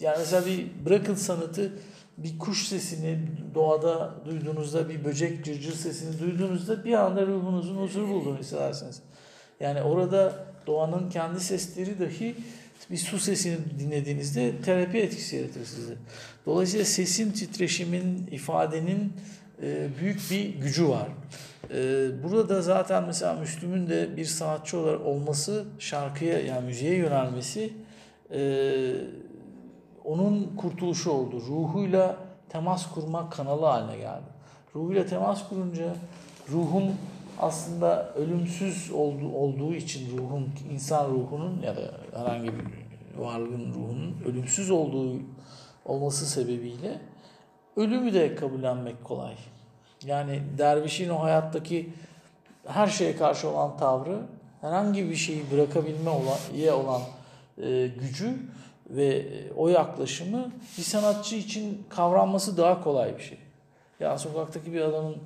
Yani mesela bir bırakın sanatı bir kuş sesini doğada duyduğunuzda bir böcek cırcır sesini duyduğunuzda bir anda ruhunuzun huzur bulduğunu hissedersiniz. Yani orada doğanın kendi sesleri dahi bir su sesini dinlediğinizde terapi etkisi yaratır size. Dolayısıyla sesin, titreşimin, ifadenin e, büyük bir gücü var. E, burada da zaten mesela Müslüm'ün de bir sanatçı olarak olması, şarkıya yani müziğe yönelmesi e, onun kurtuluşu oldu. Ruhuyla temas kurmak kanalı haline geldi. Ruhuyla temas kurunca ruhun aslında ölümsüz olduğu, olduğu için ruhun, insan ruhunun ya da herhangi bir varlığın ruhunun ölümsüz olduğu olması sebebiyle ölümü de kabullenmek kolay. Yani dervişin o hayattaki her şeye karşı olan tavrı herhangi bir şeyi bırakabilme olan, olan e, gücü ve o yaklaşımı bir sanatçı için kavranması daha kolay bir şey. Ya sokaktaki bir adamın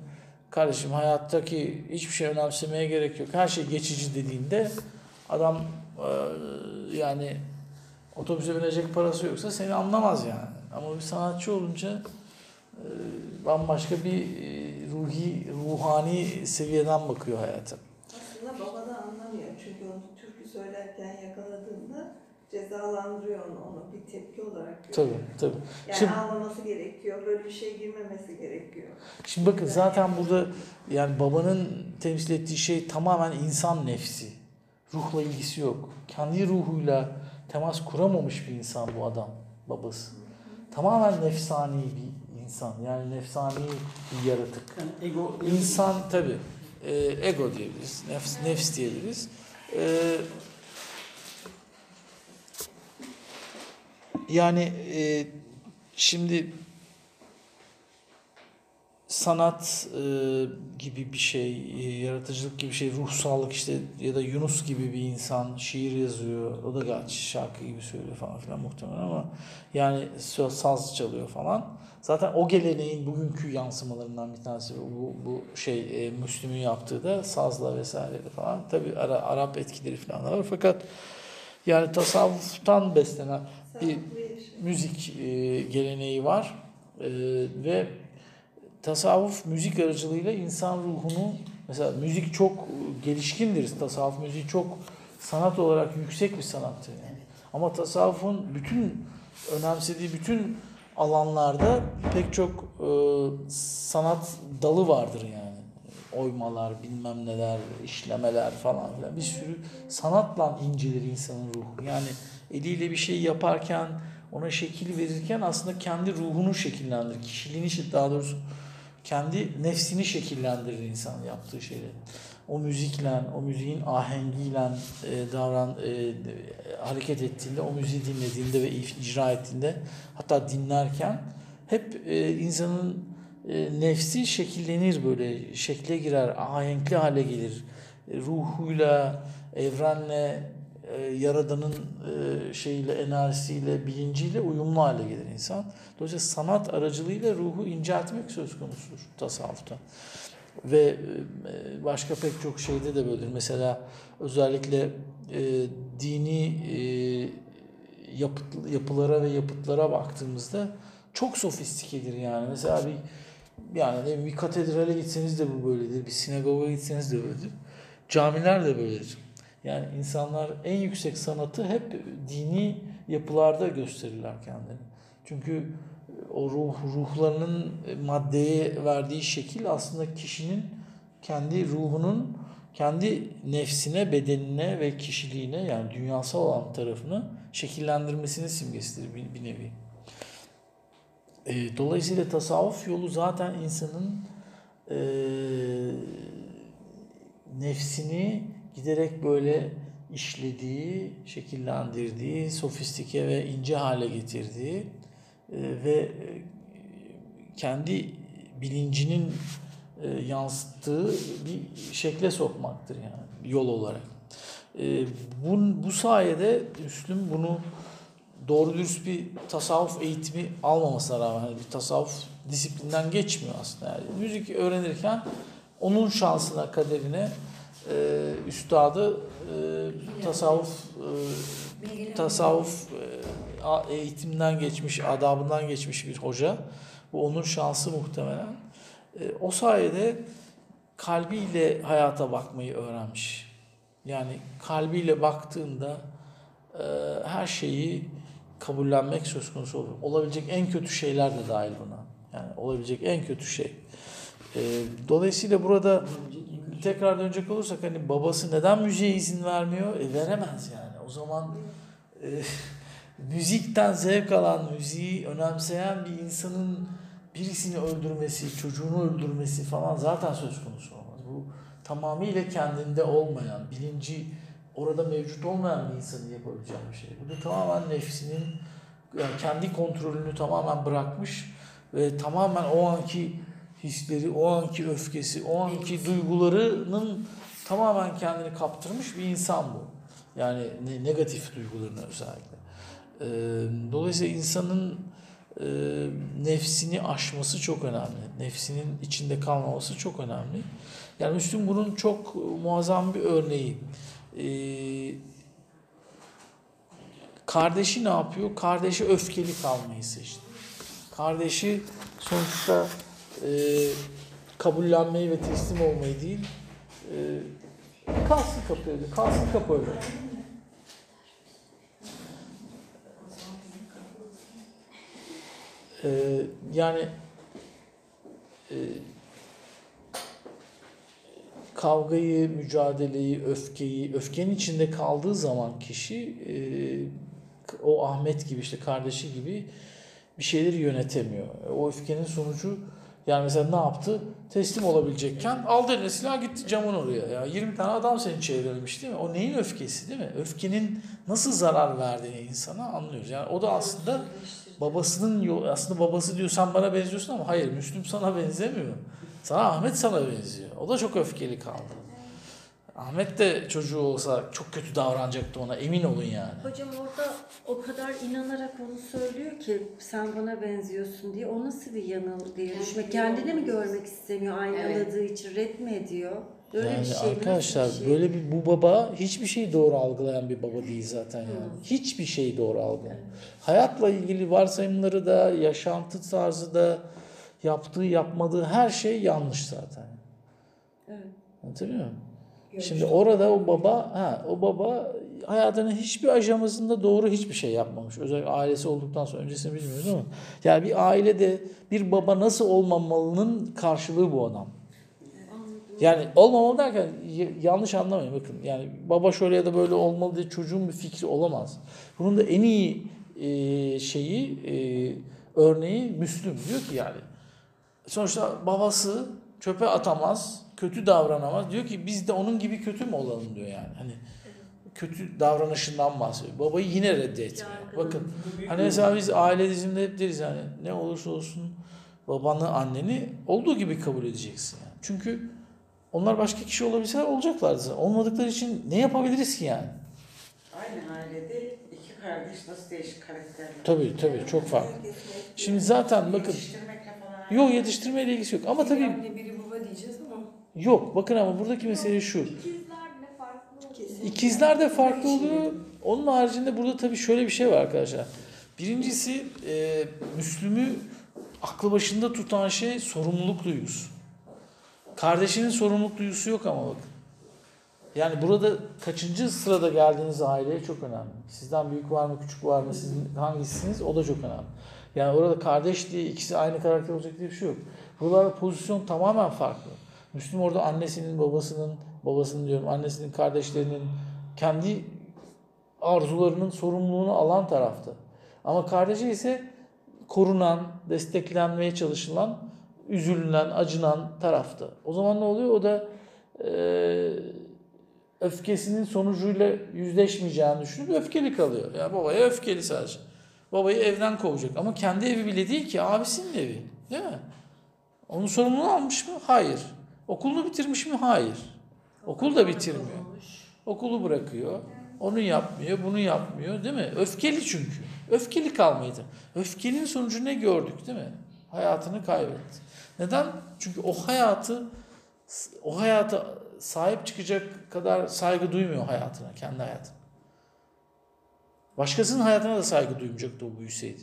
kardeşim hayattaki hiçbir şey önemsemeye gerek yok. Her şey geçici dediğinde adam e, yani otobüse binecek parası yoksa seni anlamaz yani. Ama bir sanatçı olunca e, bambaşka bir e, ruhi, ruhani seviyeden bakıyor hayata. Aslında baba da anlamıyor. Çünkü onu türkü söylerken yakaladığında cezalandırıyor onu, onu bir tepki olarak görüyor. Tabii tabii. Yani Şimdi- anlaması gerekiyor. Böyle bir şey girmemesi gerekiyor. Şimdi bakın zaten burada yani babanın temsil ettiği şey tamamen insan nefsi. Ruhla ilgisi yok. Kendi ruhuyla temas kuramamış bir insan bu adam babası. Tamamen nefsani bir insan. Yani nefsani bir yaratık. Yani ego İnsan tabi ego diyebiliriz, nefs, nefs diyebiliriz. E, yani e, şimdi sanat e, gibi bir şey, e, yaratıcılık gibi bir şey, ruhsallık işte ya da Yunus gibi bir insan şiir yazıyor. O da gerçi şarkı gibi söylüyor falan filan muhtemelen ama yani saz çalıyor falan. Zaten o geleneğin bugünkü yansımalarından bir tanesi bu, bu şey e, Müslüm'ün yaptığı da sazla vesaire falan. Tabi Ara, Arap etkileri falan var fakat yani tasavvuftan beslenen bir müzik e, geleneği var E, ve tasavvuf müzik aracılığıyla insan ruhunu mesela müzik çok gelişkindir tasavvuf müziği çok sanat olarak yüksek bir sanattır yani. Ama tasavvufun bütün önemsediği bütün alanlarda pek çok e, sanat dalı vardır yani. Oymalar, bilmem neler, işlemeler falan filan. Bir sürü sanatla incelir insanın ruhu. Yani eliyle bir şey yaparken, ona şekil verirken aslında kendi ruhunu şekillendirir. Kişiliğini, daha doğrusu kendi nefsini şekillendirir insan yaptığı şeyleri. O müzikle, o müziğin ahengiyle e, davran e, hareket ettiğinde, o müziği dinlediğinde ve icra ettiğinde, hatta dinlerken hep e, insanın e, nefsi şekillenir böyle, şekle girer, ahenkli hale gelir. E, ruhuyla, evrenle, e, yaradanın e, şeyiyle, enerjisiyle, bilinciyle uyumlu hale gelir insan. Dolayısıyla sanat aracılığıyla ruhu inceltmek söz konusudur tasavvufta. Ve e, başka pek çok şeyde de böyledir. Mesela özellikle e, dini e, yapılara ve yapıtlara baktığımızda çok sofistikedir yani. Mesela bir yani bir katedrale gitseniz de bu böyledir. Bir sinagoga gitseniz de böyledir. Camiler de böyledir. Yani insanlar en yüksek sanatı hep dini yapılarda gösterirler kendini. Çünkü o ruh ruhlarının maddeye verdiği şekil aslında kişinin kendi ruhunun kendi nefsine, bedenine ve kişiliğine yani dünyasal olan tarafını şekillendirmesini simgesidir bir, bir nevi. E, dolayısıyla tasavvuf yolu zaten insanın e, nefsini giderek böyle işlediği, şekillendirdiği, sofistike ve ince hale getirdiği e, ve e, kendi bilincinin e, yansıttığı bir şekle sokmaktır yani yol olarak. Bu, bu sayede Müslüm bunu doğru dürüst bir tasavvuf eğitimi almamasına rağmen hani bir tasavvuf disiplinden geçmiyor aslında. Yani müzik öğrenirken onun şansına, kaderine e, üstadı e, tasavvuf e, tasavvuf e, eğitimden geçmiş, adabından geçmiş bir hoca. Bu onun şansı muhtemelen. E, o sayede kalbiyle hayata bakmayı öğrenmiş. Yani kalbiyle baktığında e, her şeyi kabullenmek söz konusu olur. Olabilecek en kötü şeyler de dahil buna. Yani olabilecek en kötü şey. E, dolayısıyla burada tekrar dönecek olursak hani babası neden müziğe izin vermiyor? E, veremez yani. O zaman e, müzikten zevk alan, müziği önemseyen bir insanın birisini öldürmesi, çocuğunu öldürmesi falan zaten söz konusu olmaz. Bu tamamıyla kendinde olmayan, bilinci orada mevcut olmayan bir insanın yapabileceği bir şey. Bu da tamamen nefsinin yani kendi kontrolünü tamamen bırakmış ve tamamen o anki hisleri, o anki öfkesi, o anki duygularının tamamen kendini kaptırmış bir insan bu. Yani ne- negatif duygularını özellikle. Dolayısıyla insanın e, nefsini aşması çok önemli. Nefsinin içinde kalmaması çok önemli. Yani Müslüm bunun çok muazzam bir örneği. Kardeşi ne yapıyor? Kardeşi öfkeli kalmayı seçti. Kardeşi sonuçta e, kabullenmeyi ve teslim olmayı değil, e, kalsın kapı öyle, kalsın kapı öyle. E, yani e, kavgayı, mücadeleyi, öfkeyi, öfkenin içinde kaldığı zaman kişi e, o Ahmet gibi işte kardeşi gibi bir şeyleri yönetemiyor. O öfkenin sonucu yani mesela ne yaptı? Teslim olabilecekken aldı eline silah gitti camın oraya. Ya 20 tane adam seni çevirmiş değil mi? O neyin öfkesi değil mi? Öfkenin nasıl zarar verdiğini insana anlıyoruz. Yani o da aslında babasının aslında babası diyor sen bana benziyorsun ama hayır Müslüm sana benzemiyor. Sana Ahmet sana benziyor. O da çok öfkeli kaldı. Ahmet de çocuğu olsa çok kötü davranacaktı ona emin olun yani. Hocam orada o kadar inanarak onu söylüyor ki sen bana benziyorsun diye. O nasıl bir yanıl diye düşünmek. Kendini mi görmek istemiyor aynaladığı için red mi ediyor? Böyle yani bir şey mi? Nasıl arkadaşlar bir şey? böyle bir bu baba hiçbir şeyi doğru algılayan bir baba değil zaten yani. Hiçbir şeyi doğru algılayan. Hayatla ilgili varsayımları da, yaşantı tarzı da, yaptığı yapmadığı her şey yanlış zaten. Evet. Anlatabiliyor muyum? Şimdi orada o baba, ha, o baba hayatının hiçbir aşamasında doğru hiçbir şey yapmamış. Özellikle ailesi olduktan sonra öncesini bilmiyoruz ama yani bir ailede bir baba nasıl olmamalının karşılığı bu adam. Yani olmamalı derken yanlış anlamayın bakın. Yani baba şöyle ya da böyle olmalı diye çocuğun bir fikri olamaz. Bunun da en iyi e, şeyi e, örneği Müslüm diyor ki yani sonuçta babası çöpe atamaz, kötü davranamaz. Diyor ki biz de onun gibi kötü mü olalım diyor yani. Hani kötü davranışından bahsediyor. Babayı yine reddetmiyor. Bakın hani mesela biz aile dizimde hep deriz yani ne olursa olsun babanı, anneni olduğu gibi kabul edeceksin yani. Çünkü onlar başka kişi olabilseler olacaklardı. Olmadıkları için ne yapabiliriz ki yani? Aynı ailede iki kardeş nasıl değişik karakterler. Tabii tabii çok farklı. Şimdi zaten bakın Yetiştirmekle falan. yok yetiştirmeyle ilgisi yok ama tabii Anne biri baba diyeceğiz ama. Yok bakın ama buradaki mesele şu. İkizler de farklı oluyor. Onun haricinde burada tabii şöyle bir şey var arkadaşlar. Birincisi e, Müslüm'ü aklı başında tutan şey sorumluluk duygusu. Kardeşinin sorumluluk duygusu yok ama bakın. Yani burada kaçıncı sırada geldiğiniz aileye çok önemli. Sizden büyük var mı, küçük var mı, siz hangisiniz o da çok önemli. Yani orada kardeş diye ikisi aynı karakter olacak diye bir şey yok. Buralarda pozisyon tamamen farklı. Müslüm orada annesinin, babasının, babasının diyorum, annesinin, kardeşlerinin kendi arzularının sorumluluğunu alan tarafta. Ama kardeşi ise korunan, desteklenmeye çalışılan, üzülünen, acınan tarafta. O zaman ne oluyor? O da eee, öfkesinin sonucuyla yüzleşmeyeceğini düşünüp öfkeli kalıyor. Ya babaya öfkeli sadece. Babayı evden kovacak. Ama kendi evi bile değil ki abisinin evi. Değil mi? Onun sorumluluğunu almış mı? Hayır. Okulunu bitirmiş mi? Hayır. Okul da bitirmiyor. Okulu bırakıyor. Onu yapmıyor, bunu yapmıyor değil mi? Öfkeli çünkü. Öfkeli kalmaydı. Öfkelinin sonucu ne gördük değil mi? Hayatını kaybetti. Neden? Çünkü o hayatı o hayata sahip çıkacak kadar saygı duymuyor hayatına, kendi hayatına. Başkasının hayatına da saygı duymayacaktı o büyüseydi.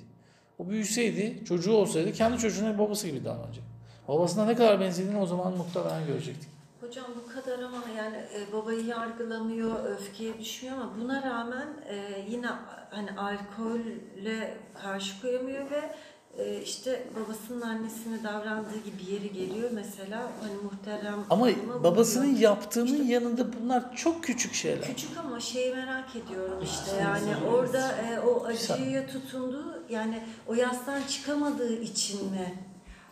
O büyüseydi, çocuğu olsaydı kendi çocuğuna babası gibi davranacak. Babasına ne kadar benzediğini o zaman muhtemelen görecektik. Hocam bu kadar ama yani e, babayı yargılamıyor, öfkeye düşmüyor ama buna rağmen e, yine hani alkolle karşı koyamıyor ve e, işte babasının annesine davrandığı gibi yeri geliyor mesela hani muhterem Ama babasının vuruyor. yaptığının İşte- yanında bunlar çok küçük şeyler. Küçük ama şeyi merak ediyorum işte yani orada e, o acıya tutundu yani o yastan çıkamadığı için mi?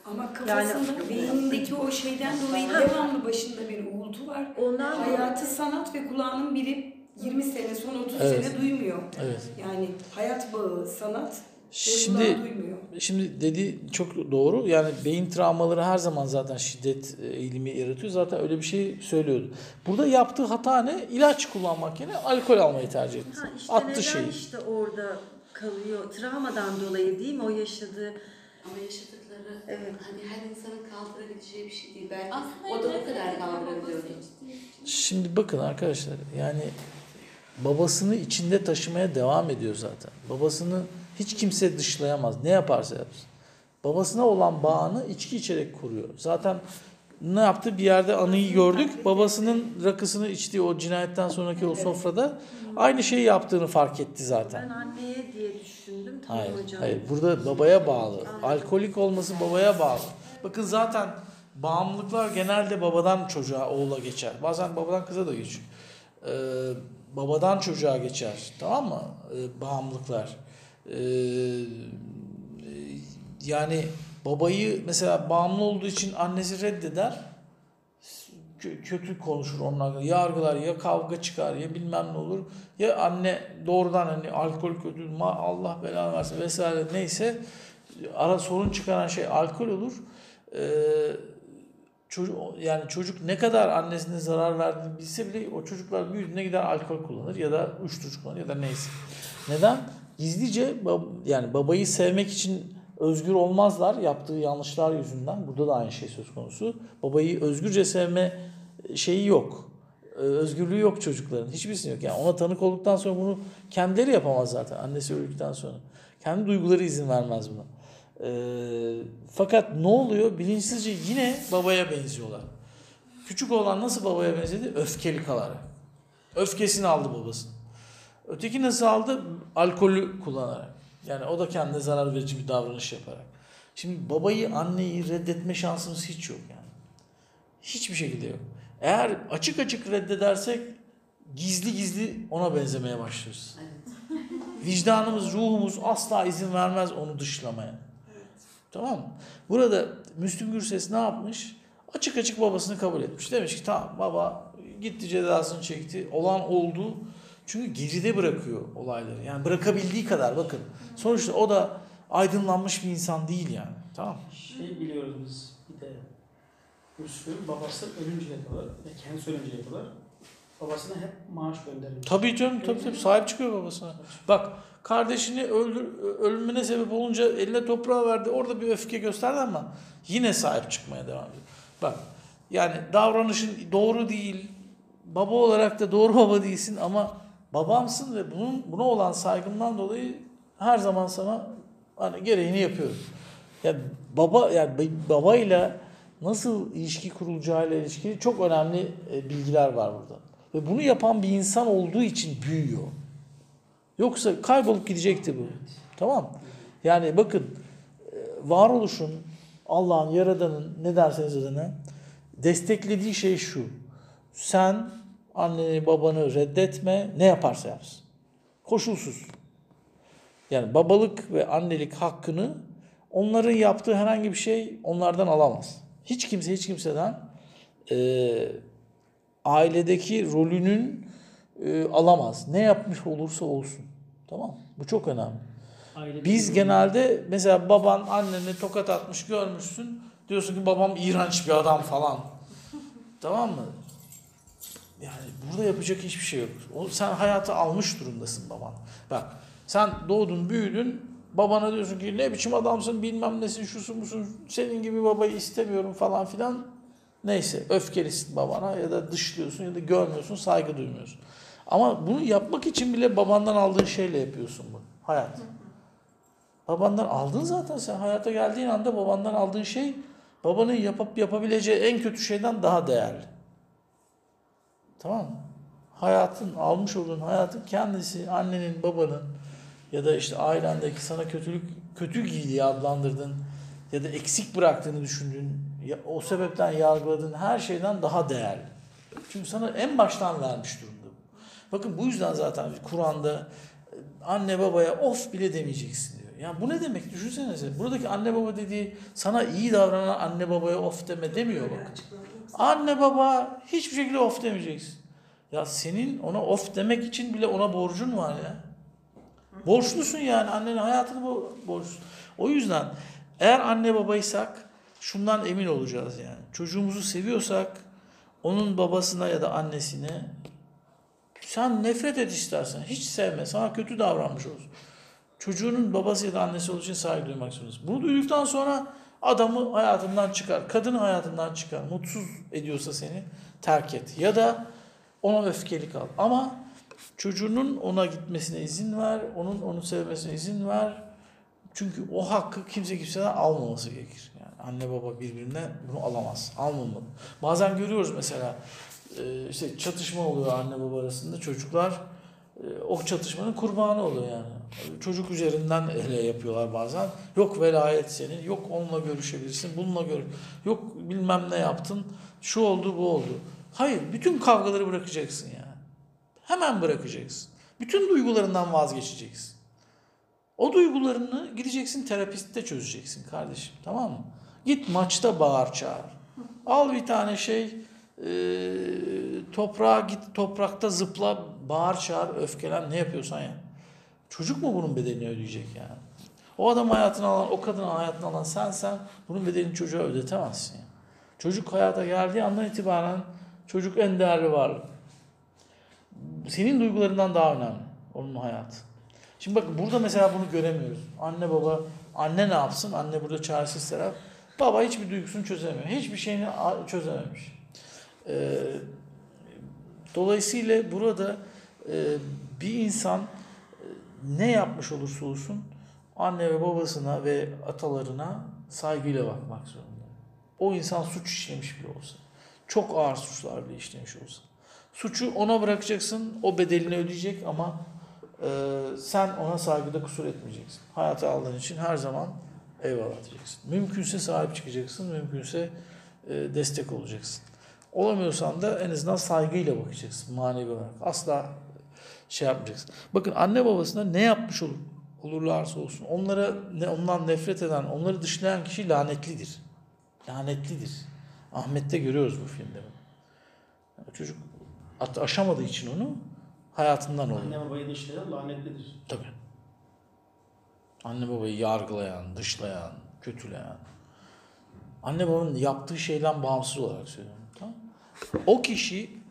Ama kafasında, beyindeki o şeyden dolayı devamlı başında bir uğultu var. Ondan Hayatı sanat ve kulağının biri 20 sene son 30 Evet. sene duymuyor. Evet. Yani hayat bağı sanat Şimdi. Şimdi dediği çok doğru. Yani beyin travmaları her zaman zaten şiddet e, eğilimi yaratıyor. Zaten öyle bir şey söylüyordu. Burada yaptığı hata ne? İlaç kullanmak yerine alkol almayı tercih etti. Ha işte Attı neden şeyi. işte orada kalıyor? Travmadan dolayı değil mi o yaşadığı? Ama yaşadıkları Evet. hani her insanın kaldırabileceği bir şey değil. Belki Aslında o da o kadar kaldırabiliyordu. Şimdi bakın arkadaşlar yani babasını içinde taşımaya devam ediyor zaten. Babasını hiç kimse dışlayamaz. Ne yaparsa yapsın. Babasına olan bağını içki içerek kuruyor. Zaten ne yaptı? Bir yerde anıyı gördük. Babasının rakısını içtiği o cinayetten sonraki o sofrada aynı şeyi yaptığını fark etti zaten. Ben anneye diye düşündüm. Tamam Hayır, hocam. hayır. Burada babaya bağlı. Alkolik olması babaya bağlı. Bakın zaten bağımlılıklar genelde babadan çocuğa, oğula geçer. Bazen babadan kıza da geçiyor. Ee, babadan çocuğa geçer. Tamam mı? Ee, bağımlılıklar. Ee, yani babayı mesela bağımlı olduğu için annesi reddeder. Kö- kötü konuşur onlarla. Yargılar ya kavga çıkar ya bilmem ne olur. Ya anne doğrudan hani alkol kötü Allah belanı versin vesaire neyse ara sorun çıkaran şey alkol olur. Ee, çocuk yani çocuk ne kadar annesine zarar verdiğini bilse bile o çocuklar büyüdüğünde gider alkol kullanır ya da uyuşturucu kullanır ya da neyse. Neden? Gizlice yani babayı sevmek için özgür olmazlar yaptığı yanlışlar yüzünden. Burada da aynı şey söz konusu. Babayı özgürce sevme şeyi yok. Ee, Özgürlüğü yok çocukların. Hiçbirisinin yok. Yani ona tanık olduktan sonra bunu kendileri yapamaz zaten. Annesi öldükten sonra. Kendi duyguları izin vermez buna. Ee, fakat ne oluyor? Bilinçsizce yine babaya benziyorlar. Küçük olan nasıl babaya benzedi? Öfkeli kalarak. Öfkesini aldı babasının. Öteki nasıl aldı? Alkolü kullanarak. Yani o da kendine zarar verici bir davranış yaparak. Şimdi babayı, anneyi reddetme şansımız hiç yok yani. Hiçbir şekilde yok. Eğer açık açık reddedersek gizli gizli ona benzemeye. Evet. Vicdanımız, ruhumuz asla izin vermez onu dışlamaya. Tamam mı? Burada Müslüm Gürses ne yapmış? Açık açık babasını kabul etmiş. Demiş ki tamam baba gitti cezasını çekti. Olan oldu. Çünkü geride bırakıyor olayları. Yani bırakabildiği kadar bakın. Sonuçta o da aydınlanmış bir insan değil yani. Tamam? Şey biliyoruz biz bir de Yusuf'un babası ölünceye kadar ve kendisi ölünceye kadar babasına hep maaş göndermiş. Tabii canım tabii tabii sahip çıkıyor babasına. Bak kardeşini öldür, ölümüne sebep olunca eline toprağı verdi. Orada bir öfke gösterdi ama yine sahip çıkmaya devam ediyor. Bak yani davranışın doğru değil. Baba olarak da doğru baba değilsin ama babamsın ve bunun buna olan saygımdan dolayı her zaman sana hani gereğini yapıyorum. Yani baba yani babayla nasıl ilişki kurulacağıyla ilişkili çok önemli e, bilgiler var burada. Ve bunu yapan bir insan olduğu için büyüyor. Yoksa kaybolup gidecekti bu. Tamam? Yani bakın e, varoluşun, Allah'ın, Yaradan'ın ne derseniz adına desteklediği şey şu. Sen anneni babanı reddetme ne yaparsa yapsın. Koşulsuz. Yani babalık ve annelik hakkını onların yaptığı herhangi bir şey onlardan alamaz. Hiç kimse hiç kimseden e, ailedeki rolünün e, alamaz. Ne yapmış olursa olsun. Tamam mı? Bu çok önemli. Aile Biz genelde mesela baban annene tokat atmış görmüşsün. Diyorsun ki babam iğrenç bir adam falan. tamam mı? Yani burada yapacak hiçbir şey yok. O, sen hayatı almış durumdasın baban. Bak sen doğdun büyüdün. Babana diyorsun ki ne biçim adamsın bilmem nesin şusun musun senin gibi babayı istemiyorum falan filan. Neyse öfkelisin babana ya da dışlıyorsun ya da görmüyorsun saygı duymuyorsun. Ama bunu yapmak için bile babandan aldığın şeyle yapıyorsun bunu. Hayat. Babandan aldın zaten sen hayata geldiğin anda babandan aldığın şey babanın yapıp yapabileceği en kötü şeyden daha değerli. Tamam mı? Hayatın, almış olduğun hayatın kendisi, annenin, babanın ya da işte ailendeki sana kötülük, kötü diye adlandırdığın ya da eksik bıraktığını düşündüğün, ya, o sebepten yargıladığın her şeyden daha değerli. Çünkü sana en baştan vermiş durumda. Bakın bu yüzden zaten Kur'an'da e, anne babaya of bile demeyeceksin Yani bu ne demek düşünsenize. Buradaki anne baba dediği sana iyi davranan anne babaya of deme demiyor bak. Anne baba hiçbir şekilde of demeyeceksin. Ya senin ona of demek için bile ona borcun var ya. Borçlusun yani annenin hayatını bo- borçlusun. O yüzden eğer anne babaysak şundan emin olacağız yani. Çocuğumuzu seviyorsak onun babasına ya da annesine sen nefret et istersen. Hiç sevme. Sana kötü davranmış olsun. Çocuğunun babası ya da annesi olduğu için saygı duymak zorundasın. Bunu duyduktan sonra adamı hayatından çıkar. Kadını hayatından çıkar. Mutsuz ediyorsa seni terk et. Ya da ona öfkeli kal. Ama çocuğunun ona gitmesine izin ver. Onun onu sevmesine izin ver. Çünkü o hakkı kimse kimseden almaması gerekir. Yani anne baba birbirinden bunu alamaz. Almamalı. Bazen görüyoruz mesela e, işte çatışma oluyor anne baba arasında. Çocuklar o çatışmanın kurbanı oluyor yani. Çocuk üzerinden ele yapıyorlar bazen. Yok velayet senin, yok onunla görüşebilirsin, bununla gör. Yok bilmem ne yaptın, şu oldu bu oldu. Hayır, bütün kavgaları bırakacaksın yani. Hemen bırakacaksın. Bütün duygularından vazgeçeceksin. O duygularını gideceksin terapistte çözeceksin kardeşim tamam mı? Git maçta bağır çağır. Al bir tane şey e, toprağa git toprakta zıpla bağır çağır öfkelen ne yapıyorsan ya. Çocuk mu bunun bedelini ödeyecek yani? O adam hayatını alan, o kadın hayatını alan sensen bunun bedelini çocuğa ödetemezsin. Yani. Çocuk hayata geldiği andan itibaren çocuk en değerli varlık. Senin duygularından daha önemli onun hayatı. Şimdi bak burada mesela bunu göremiyoruz. Anne baba, anne ne yapsın? Anne burada çaresiz taraf. Baba hiçbir duygusunu çözemiyor. Hiçbir şeyini çözememiş. Ee, dolayısıyla burada bir insan e, ne yapmış olursa olsun anne ve babasına ve atalarına saygıyla bakmak zorunda. O insan suç işlemiş bile olsa. Çok ağır suçlar bile işlemiş olsa. Suçu ona bırakacaksın, o bedelini ödeyecek ama e, sen ona saygıda kusur etmeyeceksin. Hayata aldığın için her zaman eyvallah diyeceksin. Mümkünse sahip çıkacaksın, mümkünse e, destek olacaksın. Olamıyorsan da en azından saygıyla bakacaksın manevi olarak. Asla şey yapmayacaksın. Bakın anne babasına ne yapmış olur, olurlarsa olsun onlara ne, ondan nefret eden, onları dışlayan kişi lanetlidir. Lanetlidir. Ahmet'te görüyoruz bu filmde. Yani çocuk at- aşamadığı için onu hayatından oluyor. Anne babayı dışlayan lanetlidir. Tabii. Anne babayı yargılayan, dışlayan, kötüleyen. Anne babanın yaptığı şeyden bağımsız olarak söylüyorum. Tamam? O kişi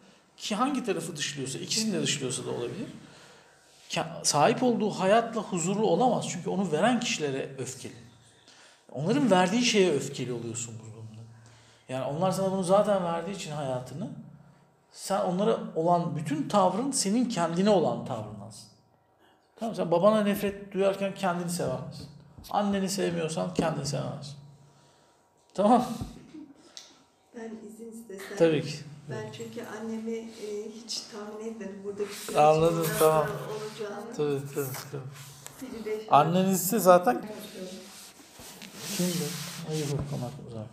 ki hangi tarafı dışlıyorsa, ikisini de dışlıyorsa da olabilir. Sahip olduğu hayatla huzurlu olamaz. Çünkü onu veren kişilere öfkeli. Onların verdiği şeye öfkeli oluyorsun bu durumda. Yani onlar sana bunu zaten verdiği için hayatını sen onlara olan bütün tavrın senin kendine olan tavrın aslında. Tamam sen babana nefret duyarken kendini sevemezsin. Anneni sevmiyorsan kendini sevemezsin. Tamam. Ben izin istesem. Tabii ki. Ben çünkü annemi e, hiç tahmin etmedim burada bir Anladım, tamam. olacağını. Tabii tabii. tabii. Biri de- Anneniz ise zaten kimdi? Hayır bakalım aklımıza.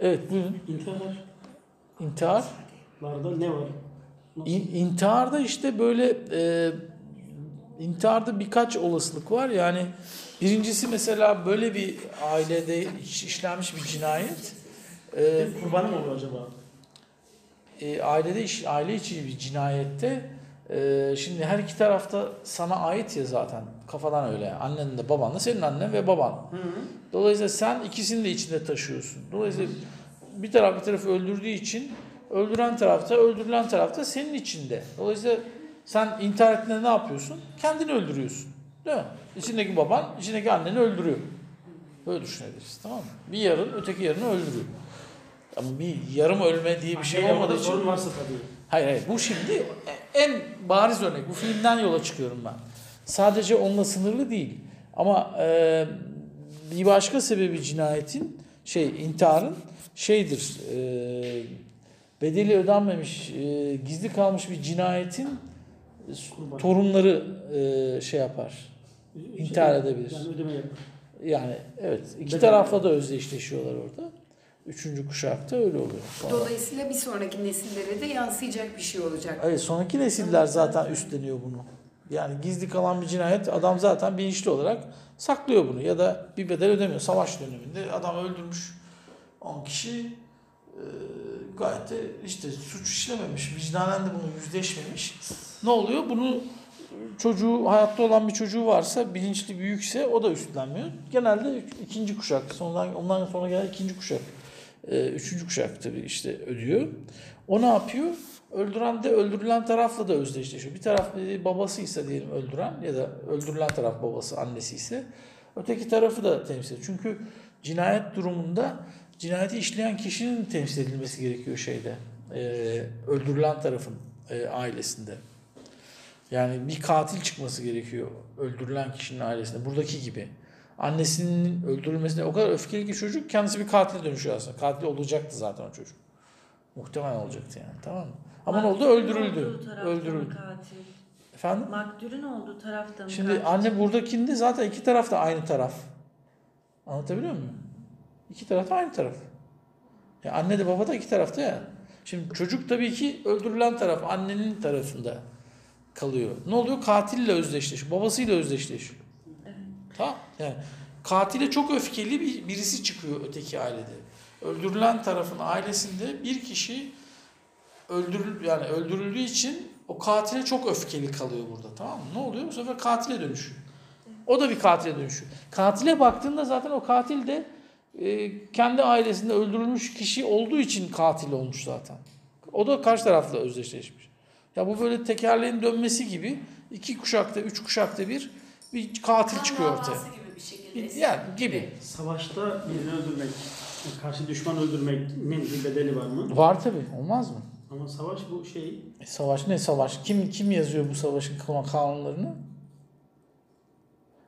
Evet buyurun. İntiharlarda İntihar. ne var? Nasıl? İn, intiharda işte böyle e, intiharda birkaç olasılık var. Yani birincisi mesela böyle bir ailede iş- işlenmiş bir cinayet. E, Kurbanı mı olur acaba? E, ailede iş, aile içi bir cinayette e, şimdi her iki tarafta sana ait ya zaten kafadan öyle. Annen de baban da senin annen ve baban. Hı hı. Dolayısıyla sen ikisini de içinde taşıyorsun. Dolayısıyla bir taraf bir tarafı öldürdüğü için öldüren tarafta, öldürülen tarafta senin içinde. Dolayısıyla sen intihar ettiğinde ne yapıyorsun? Kendini öldürüyorsun. Değil mi? İçindeki baban, içindeki anneni öldürüyor. Böyle düşünebiliriz. Tamam mı? Bir yarın öteki yarını öldürüyor. Ama bir yarım ölme diye bir şey Anneyle olmadığı için varsa tabii. Hayır hayır bu şimdi en bariz örnek. Bu filmden yola çıkıyorum ben. Sadece onunla sınırlı değil. Ama e, bir başka sebebi cinayetin, şey intiharın şeydir. E, bedeli ödenmemiş, e, gizli kalmış bir cinayetin Kurban. torunları e, şey yapar. İntihar edebilir. Yani ödeme yapar. Yani evet iki Bedel- tarafla da özdeşleşiyorlar orada. Üçüncü kuşakta öyle oluyor. Sonra- Dolayısıyla bir sonraki nesillere de yansıyacak bir şey olacak. Evet sonraki nesiller zaten üstleniyor bunu. Yani gizli kalan bir cinayet adam zaten bilinçli olarak saklıyor bunu ya da bir bedel ödemiyor. Savaş döneminde adam öldürmüş 10 kişi e, gayet de işte suç işlememiş. Vicdanen de bunu yüzleşmemiş. Ne oluyor? Bunu çocuğu hayatta olan bir çocuğu varsa bilinçli büyükse o da üstlenmiyor. Genelde ikinci kuşak sondan ondan sonra gelen ikinci kuşak e, üçüncü kuşak tabii işte ödüyor. O ne yapıyor? Öldüren de öldürülen tarafla da özdeşleşiyor. Bir taraf e, babasıysa diyelim öldüren ya da öldürülen taraf babası annesi ise öteki tarafı da temsil ediyor. Çünkü cinayet durumunda cinayeti işleyen kişinin temsil edilmesi gerekiyor şeyde. e, öldürülen tarafın e, ailesinde. Yani bir katil çıkması gerekiyor öldürülen kişinin ailesinde. Buradaki gibi. Annesinin öldürülmesine o kadar öfkeli ki çocuk kendisi bir katile dönüşüyor aslında. Katil olacaktı zaten o çocuk. Muhtemelen olacaktı yani tamam mı? Ama ne oldu? Öldürüldü. Öldürüldü. Katil. Efendim? Maktulün olduğu tarafta mı Şimdi katil? anne buradakinde zaten iki taraf da aynı taraf. Anlatabiliyor muyum? İki taraf da aynı taraf. Ya anne de baba da iki tarafta ya. Şimdi çocuk tabii ki öldürülen taraf annenin tarafında kalıyor. Ne oluyor? Katille özdeşleşiyor. Babasıyla özdeşleşiyor. Tamam. Yani katile çok öfkeli bir birisi çıkıyor öteki ailede. Öldürülen tarafın ailesinde bir kişi öldürül yani öldürüldüğü için o katile çok öfkeli kalıyor burada tamam mı? Ne oluyor? Bu sefer katile dönüşüyor. O da bir katile dönüşüyor. Katile baktığında zaten o katil de e, kendi ailesinde öldürülmüş kişi olduğu için katil olmuş zaten. O da karşı tarafla özdeşleşmiş. Ya bu böyle tekerleğin dönmesi gibi iki kuşakta, üç kuşakta bir bir katil Kan çıkıyor davası ortaya. gibi bir şekilde. Bir- Yani gibi. Savaşta birini öldürmek, karşı düşman öldürmenin bir bedeli var mı? Var tabii. Olmaz mı? Ama savaş bu şey E, savaş ne savaş? Kim kim yazıyor bu savaşın kan- kanunlarını?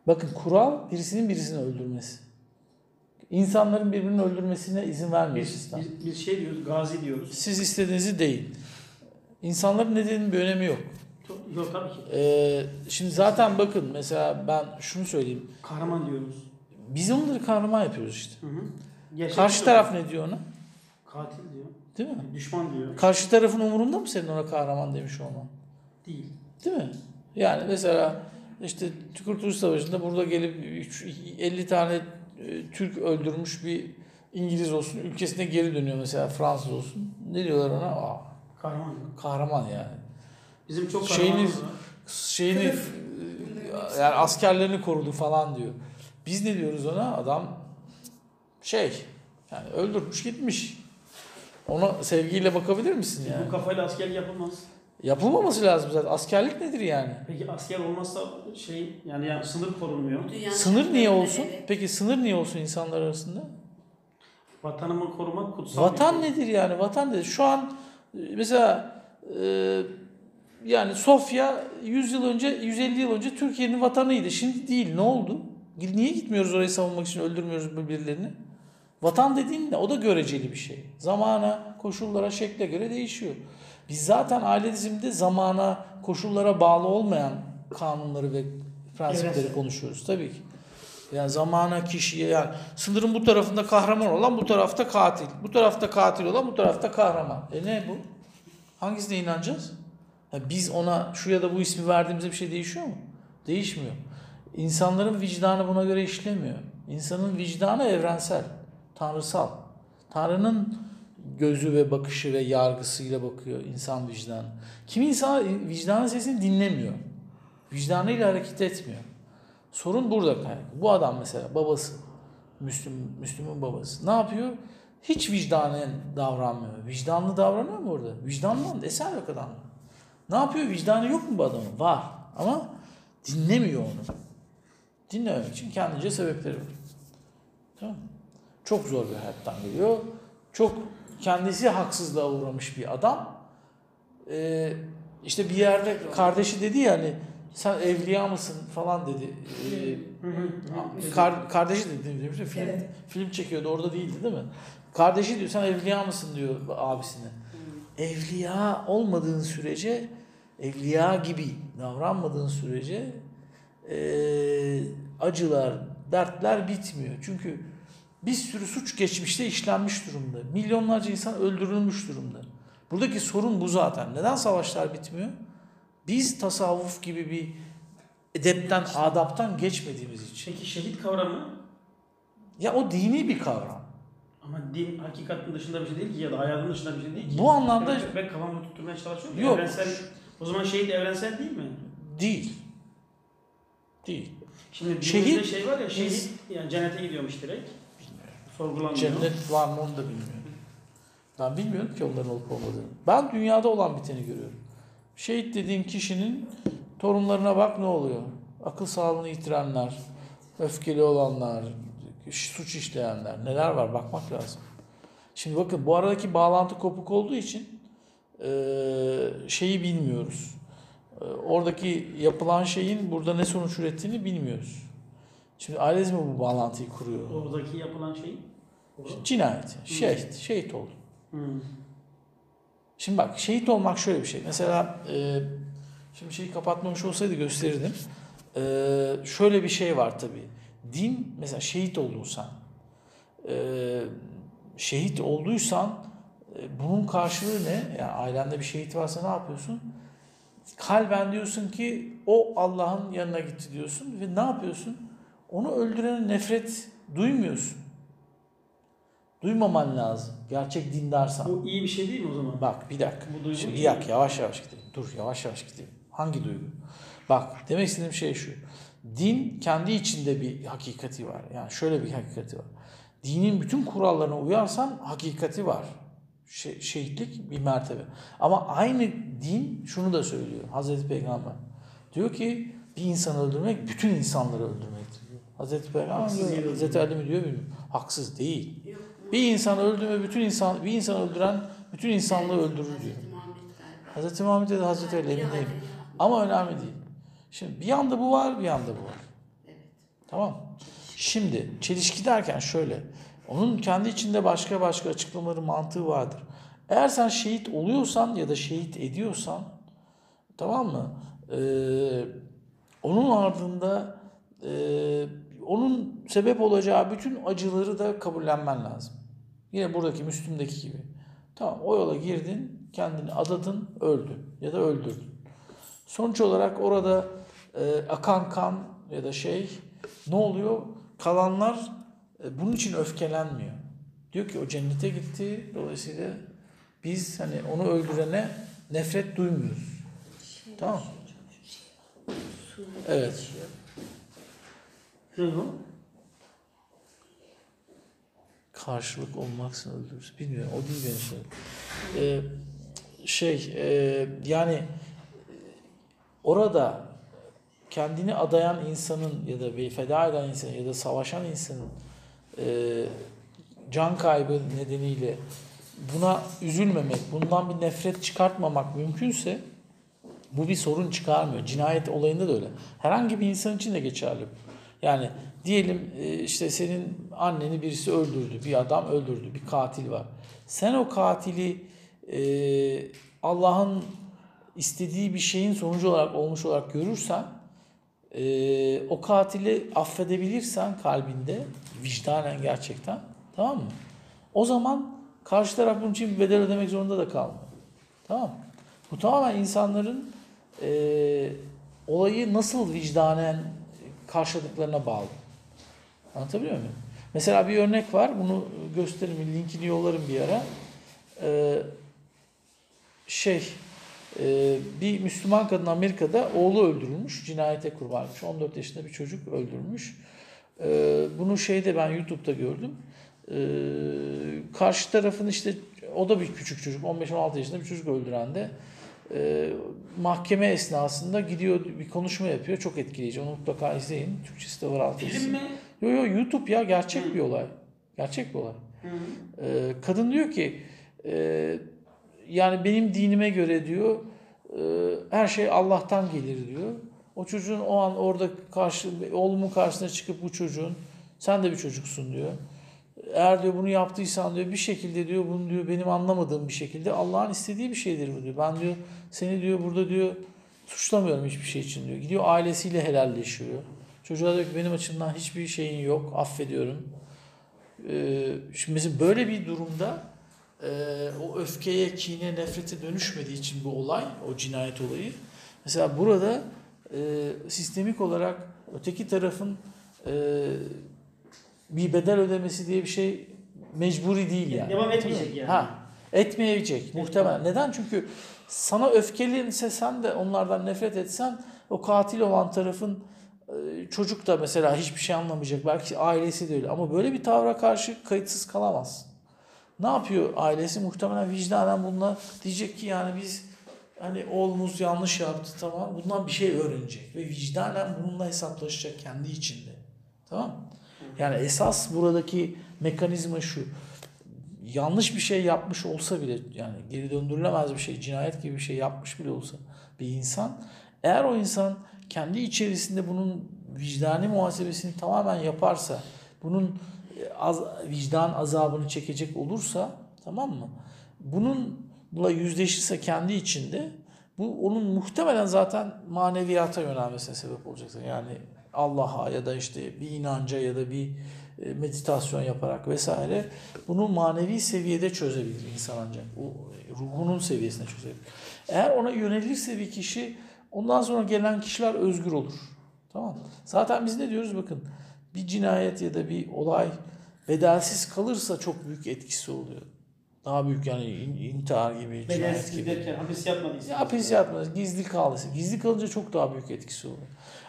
Bakın kural birisinin birisini öldürmesi. İnsanların birbirini öldürmesine izin vermiyor biz, sistem. biz, biz şey diyoruz, gazi diyoruz. Siz istediğinizi değil. İnsanların nedeninin bir önemi yok. Yok tabii ki. Ee, şimdi zaten bakın mesela ben şunu söyleyeyim. Kahraman diyoruz. Biz onları kahraman yapıyoruz işte. Hı hı. Karşı taraf ne diyor ona? Katil diyor. Değil mi? Düşman diyor. Karşı tarafın umurunda mı senin ona kahraman demiş olman? Değil. Değil mi? Yani mesela işte Kurtuluş Savaşı'nda burada gelip üç- 50 tane e, Türk öldürmüş bir İngiliz olsun ülkesine geri dönüyor mesela Fransız olsun. Ne diyorlar ona? Aa, Kahraman kahraman yani. Bizim çok Şeyini-. Şeyini e, yani askerlerini korudu falan diyor. Biz ne diyoruz ona? Adam şey yani öldürmüş gitmiş. Ona sevgiyle bakabilir misin yani? Bu kafayla askerlik yapılmaz. Yapılmaması lazım zaten. Askerlik nedir yani? Peki asker olmazsa şey yani, yani sınır korunmuyor. Dünya Sınır niye olsun? evet. Peki sınır niye olsun insanlar arasında? Vatanımı korumak kutsal Vatan şey. nedir yani? Vatan nedir? Şu an e, mesela e, yani Sofya 100 yıl önce, 150 yıl önce Türkiye'nin vatanıydı. Şimdi değil. Ne oldu? Niye gitmiyoruz orayı savunmak için öldürmüyoruz birbirlerini? Vatan dediğin ne? O da göreceli bir şey. Zamana, koşullara, şekle göre değişiyor. Biz zaten aile diziminde zamana, koşullara bağlı olmayan kanunları ve prensipleri Evrensel. konuşuyoruz tabii ki. Yani zamana, kişiye yani sınırın bu tarafında kahraman olan bu tarafta katil. Bu tarafta katil olan bu tarafta kahraman. E ne bu? Hangisine inanacağız? Biz ona şu ya da bu ismi verdiğimizde bir şey değişiyor mu? Değişmiyor. İnsanların vicdanı buna göre işlemiyor. İnsanın vicdanı evrensel, tanrısal. Tanrı'nın gözü ve bakışı ve yargısıyla bakıyor insan vicdanı. Kimi insan vicdanın sesini dinlemiyor. Vicdanıyla hareket etmiyor. Sorun burada kaynaklı. Bu adam mesela babası, Müslüm, Müslüm'ün babası. Ne yapıyor? Hiç vicdanen davranmıyor. Vicdanlı davranıyor mu orada? Vicdanlı? Eser yok adamda. Ne yapıyor? Vicdanı yok mu bu adamın? Var. Ama dinlemiyor onu. Dinlememek için kendince sebepleri var. Tamam? Çok zor bir hayattan geliyor. Çok kendisi haksızlığa uğramış bir adam. Ee, işte bir yerde kardeşi dedi ya hani sen evliya mısın falan dedi. Ee, kar- kardeşi dedi demiştim. Film, Evet. film çekiyordu orada değildi değil mi? Kardeşi diyor sen evliya mısın diyor abisine. Evliya olmadığın sürece evliya gibi davranmadığın sürece eee, acılar, dertler bitmiyor. Çünkü bir sürü suç geçmişte işlenmiş durumda. Milyonlarca insan öldürülmüş durumda. Buradaki sorun bu zaten. Neden savaşlar bitmiyor? Biz tasavvuf gibi bir edepten, adaptan geçmediğimiz için. Peki şehit kavramı Ya o dini bir kavram. Ama din hakikatin dışında bir şey değil ki ya da hayatın dışında bir şey değil ki. Bu anlamda- ben, ben kafamı tutturmaya çalışıyorum. Yok. Evrensel, o zaman şehit evrensel değil mi? Değil. Değil. Şimdi Şehit- şey var ya biz- şehit yani cennete gidiyormuş direkt. Sorgulanmıyor. Cennet var mı onu da bilmiyorum. Ben bilmiyorum ki onların olup olmadığını. Ben dünyada olan biteni görüyorum. Şehit dediğin kişinin torunlarına bak ne oluyor. Akıl sağlığını yitirenler, öfkeli olanlar, suç işleyenler neler var bakmak lazım. Şimdi bakın bu aradaki bağlantı kopuk olduğu için eee, şeyi bilmiyoruz. Eee, Oradaki yapılan şeyin burada ne sonuç ürettiğini bilmiyoruz. Şimdi ailesi mi bu bağlantıyı kuruyor? Oradaki yapılan şey. Cinayet, şehit, şehit oldu. Hmm. Şimdi bak şehit olmak şöyle bir şey. Mesela e, şimdi şeyi kapatmamış olsaydı gösterirdim. E, şöyle bir şey var tabii. Din mesela şehit oldun sen. Şehit olduysan e, bunun karşılığı ne? Yani ailende bir şehit varsa ne yapıyorsun? Kalben diyorsun ki o Allah'ın yanına gitti diyorsun ve ne yapıyorsun? Onu öldürene nefret duymuyorsun. Duymaman lazım. Gerçek dindarsan. Bu iyi bir şey değil mi o zaman? Bak bir dakika. Bu duygu Şimdi bir dakika yavaş yavaş gidelim. Dur yavaş yavaş gidelim. Hangi duygu? Bak demek istediğim şey şu. Din kendi içinde bir hakikati var. Yani şöyle bir hakikati var. Dinin bütün kurallarına uyarsan hakikati var. Şe- şehitlik bir mertebe. Ama aynı din şunu da söylüyor. Hazreti Peygamber. Diyor ki bir insanı öldürmek bütün insanları öldürmektir. diyor. Hazreti Peygamber Haksız Hazreti Ali mi diyor bilmiyorum. Haksız değil. Bir insan öldürme bütün insan bir insan öldüren bütün insanlığı öldürür diyor. Hazreti Muhammed galiba. Hazreti Ali emin değilim. Ama önemli değil. Şimdi bir yanda bu var, bir yanda bu var. Evet. Tamam. Şimdi çelişki derken şöyle. Onun kendi içinde başka başka açıklamaları mantığı vardır. Eğer sen şehit oluyorsan ya da şehit ediyorsan tamam mı? Ee, onun ardında e, onun sebep olacağı bütün acıları da kabullenmen lazım. Yine buradaki Müslüm'deki gibi. Tamam o yola girdin, kendini adadın, öldün ya da öldürdün. Sonuç olarak orada e, akan kan ya da şey ne oluyor? Kalanlar e, bunun için öfkelenmiyor. Diyor ki o cennete gitti. Dolayısıyla biz hani onu öldürene nefret duymuyoruz. Tamam. Evet. Ne o? Karşılık olmaksızın öldürürüz. Bilmiyorum. O değil benim şey. Ee, şey e, yani e, orada kendini adayan insanın ya da bir feda eden insanın ya da savaşan insanın e, can kaybı nedeniyle buna üzülmemek, bundan bir nefret çıkartmamak mümkünse bu bir sorun çıkarmıyor. Cinayet olayında da öyle. Herhangi bir insan için de geçerli. Yani diyelim e, işte senin anneni birisi öldürdü, bir adam öldürdü, bir katil var. Sen o katili e, Allah'ın istediği bir şeyin sonucu olarak olmuş olarak görürsen e, o katili affedebilirsen kalbinde vicdanen gerçekten tamam mı? O zaman karşı taraf bunun için bir bedel ödemek zorunda da kalmıyor. Tamam mı? Bu tamamen insanların e, olayı nasıl vicdanen karşıladıklarına bağlı. Anlatabiliyor muyum? Mesela bir örnek var. Bunu gösteririm. Linkini yollarım bir ara. Ee, şey e, bir Müslüman kadın Amerika'da oğlu öldürülmüş. Cinayete kurban olmuş. 14 yaşında bir çocuk öldürmüş. Ee, bunu şeyde ben YouTube'da gördüm. Ee, karşı tarafın işte o da bir küçük çocuk. 15-16 yaşında bir çocuk öldüren de e, mahkeme esnasında gidiyor bir konuşma yapıyor. Çok etkileyici. Onu mutlaka izleyin. Türkçesi de var alt. Film mi? Yo yo YouTube ya gerçek bir olay. Gerçek bir olay. Hı. Ee, kadın diyor ki e, yani benim dinime göre diyor e, her şey Allah'tan gelir diyor. O çocuğun o an orada karşı oğlumun karşısına çıkıp bu çocuğun sen de bir çocuksun diyor. Eğer diyor bunu yaptıysan diyor bir şekilde diyor bunu diyor benim anlamadığım bir şekilde Allah'ın istediği bir şeydir bu diyor. Ben diyor seni diyor burada diyor suçlamıyorum hiçbir şey için diyor. Gidiyor ailesiyle helalleşiyor. Çocuğa diyor ki benim açımdan hiçbir şeyin yok affediyorum. Ee, şimdi mesela böyle bir durumda e, o öfkeye, kine, nefrete dönüşmediği için bu olay, o cinayet olayı. Mesela burada e, sistemik olarak öteki tarafın e, bir bedel ödemesi diye bir şey mecburi değil yani. Devam etmeyecek yani. Ha, etmeyecek muhtemelen. Neden? Çünkü sana öfkelense sen de onlardan nefret etsen o katil olan tarafın e, çocuk da mesela hiçbir şey anlamayacak. Belki ailesi de öyle. Ama böyle bir tavra karşı kayıtsız kalamaz. Ne yapıyor ailesi? Muhtemelen vicdanen bununla diyecek ki yani biz hani oğlumuz yanlış yaptı tamam. Bundan bir şey öğrenecek ve vicdanen bununla hesaplaşacak kendi içinde. Tamam? Yani esas buradaki mekanizma şu. Yanlış bir şey yapmış olsa bile yani geri döndürülemez bir şey, cinayet gibi bir şey yapmış bile olsa bir insan eğer o insan kendi içerisinde bunun vicdani muhasebesini tamamen yaparsa, bunun az, vicdan azabını çekecek olursa tamam mı? Bununla yüzleşirse kendi içinde bu onun muhtemelen zaten maneviyata yönelmesine sebep olacaktır. Yani Allah'a ya da işte bir inanca ya da bir e, meditasyon yaparak vesaire bunu manevi seviyede çözebilir insan ancak. O e, ruhunun seviyesine çözebilir. Eğer ona yönelirse bir kişi ondan sonra gelen kişiler özgür olur. Tamam? Zaten biz ne diyoruz bakın bir cinayet ya da bir olay bedelsiz kalırsa çok büyük etkisi oluyor. Daha büyük yani in- intihar gibi, cinayet Bedelsiz gibi. derken hapis yatmadıysa. Ya hapis yatmaz. Gizli kalırsa. Gizli kalınca çok daha büyük etkisi oluyor.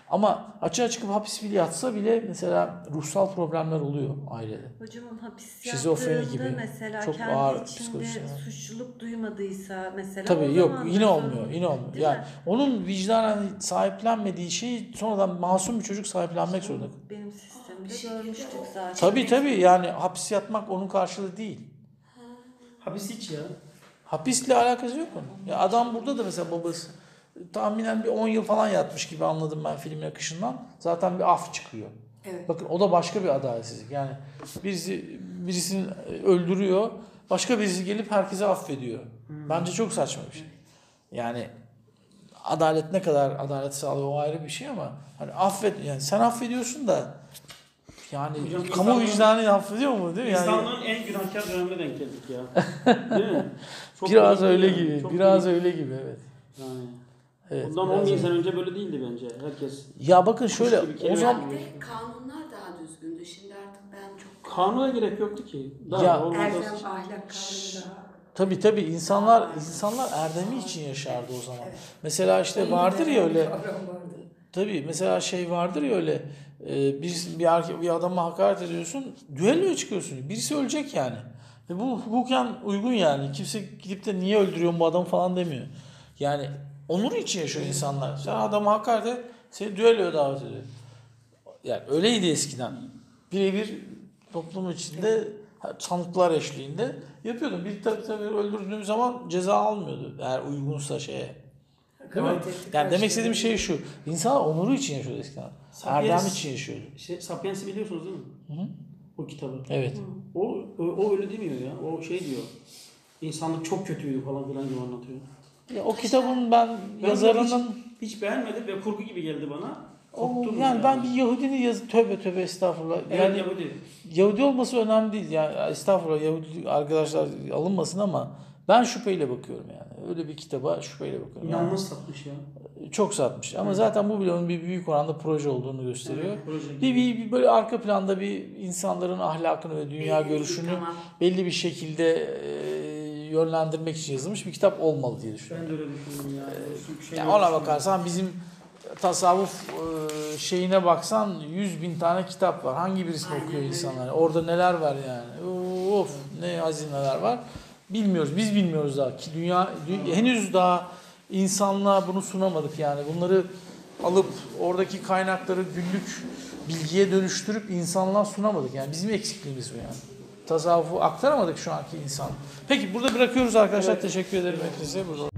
Ama açığa çıkıp hapis bile yatsa bile mesela ruhsal problemler oluyor ailede. Hocamın hapis Şizofreni gibi mesela çok kendi ağır içinde suçluluk duymadıysa mesela o Tabii yok zaman yine olmuyor. Yine olmuyor. Değil Yani mi? onun vicdanen sahiplenmediği şeyi sonradan masum bir çocuk sahiplenmek zorunda. Benim sistemde Bir şekilde görmüştük o- zaten. Tabii tabii yani hapis yatmak onun karşılığı değil. Hapis hiç ya. Hapisle alakası yok onun. Ya adam burada da mesela babası tahminen bir 10 yıl falan yatmış gibi anladım ben filmin akışından. Zaten bir af çıkıyor. Evet. Bakın o da başka bir adaletsizlik. Yani birisi birisini öldürüyor, başka birisi gelip herkese affediyor. Bence çok saçma bir şey. Yani adalet ne kadar adalet sağlıyor o ayrı bir şey ama hani affet yani sen affediyorsun da yani Hocam kamu vicdanı affediyor mu değil mi? Yani İnsanlığın en günahkar dönemine denk geldik ya. Değil mi? Çok biraz öyle yani, gibi. çok biraz büyük. öyle gibi evet. Yani. evet Bundan biraz 10 bin sene önce böyle değildi bence. Herkes Ya bakın şöyle o zaman Bir de kanunlar daha düzgündü. Şimdi artık ben çok... kanuna gerek yoktu ki. Daha Ya-. Erdem ahlak kavramı daha. Tabii tabii insanlar insanlar erdemi için yaşardı o zaman. Mesela işte vardır ya öyle tabii mesela şey vardır ya öyle e, bir bir, bir adama hakaret ediyorsun, düelloya çıkıyorsun. Birisi ölecek yani. Ve bu hukuken uygun yani. Kimse gidip de niye öldürüyorsun bu adamı falan demiyor. Yani onur için yaşıyor insanlar. Sen adama hakaret et, seni düelloya davet ediyor. Yani öyleydi eskiden. Birebir toplum içinde sanıklar eşliğinde yapıyordum. Bir tabii tabii öldürdüğüm zaman ceza almıyordu. Eğer uygunsa şeye. Değil mi? Yani demek istediğim şey şu. İnsanlar onuru için yaşıyordu eskiden. Sapiens- Erdem için yaşıyordu. Şey, Sapiens'i biliyorsunuz değil mi? Hı hı. O kitabı. Evet. O, o, o öyle demiyor ya. O şey diyor. İnsanlık çok kötüydü falan filan gibi anlatıyor. Ya, o kitabın ben Ben yazarının Hiç beğenmedim ve kurgu gibi geldi bana. o, Koptum yani ben bir Yahudinin yazı tövbe tövbe estağfurullah. Evet Yani Yahudi. Yahudi olması önemli değil. Yani estağfurullah Yahudi arkadaşlar alınmasın ama ben şüpheyle bakıyorum yani. Öyle bir kitaba şüpheyle bakıyorum. Yani İnanılmaz satmış ya. çok satmış. Ama zaten bu bile onun bir büyük oranda proje olduğunu gösteriyor. Evet, proje Bir, bir, bir böyle arka planda bir insanların ahlakını ve dünya Belli bir görüşünü tamam. belli bir şekilde e, yönlendirmek için yazılmış bir kitap olmalı diye düşünüyorum. Ben de öyle düşünüyorum ya. Çünkü şey Yani ona bakarsan bizim tasavvuf e, şeyine baksan 100 bin tane kitap var. Hangi birisini Aynen okuyor insanlar? Orada neler var yani? Of ne hazineler var. Bilmiyoruz. Biz bilmiyoruz daha. Ki dünya dü- henüz daha insanlığa bunu sunamadık yani. Bunları alıp oradaki kaynakları günlük bilgiye dönüştürüp insanlığa sunamadık. Yani bizim eksikliğimiz bu yani. Tasavvufu aktaramadık şu anki insan. Peki burada bırakıyoruz arkadaşlar. Teşekkür ederim hepinize. Burada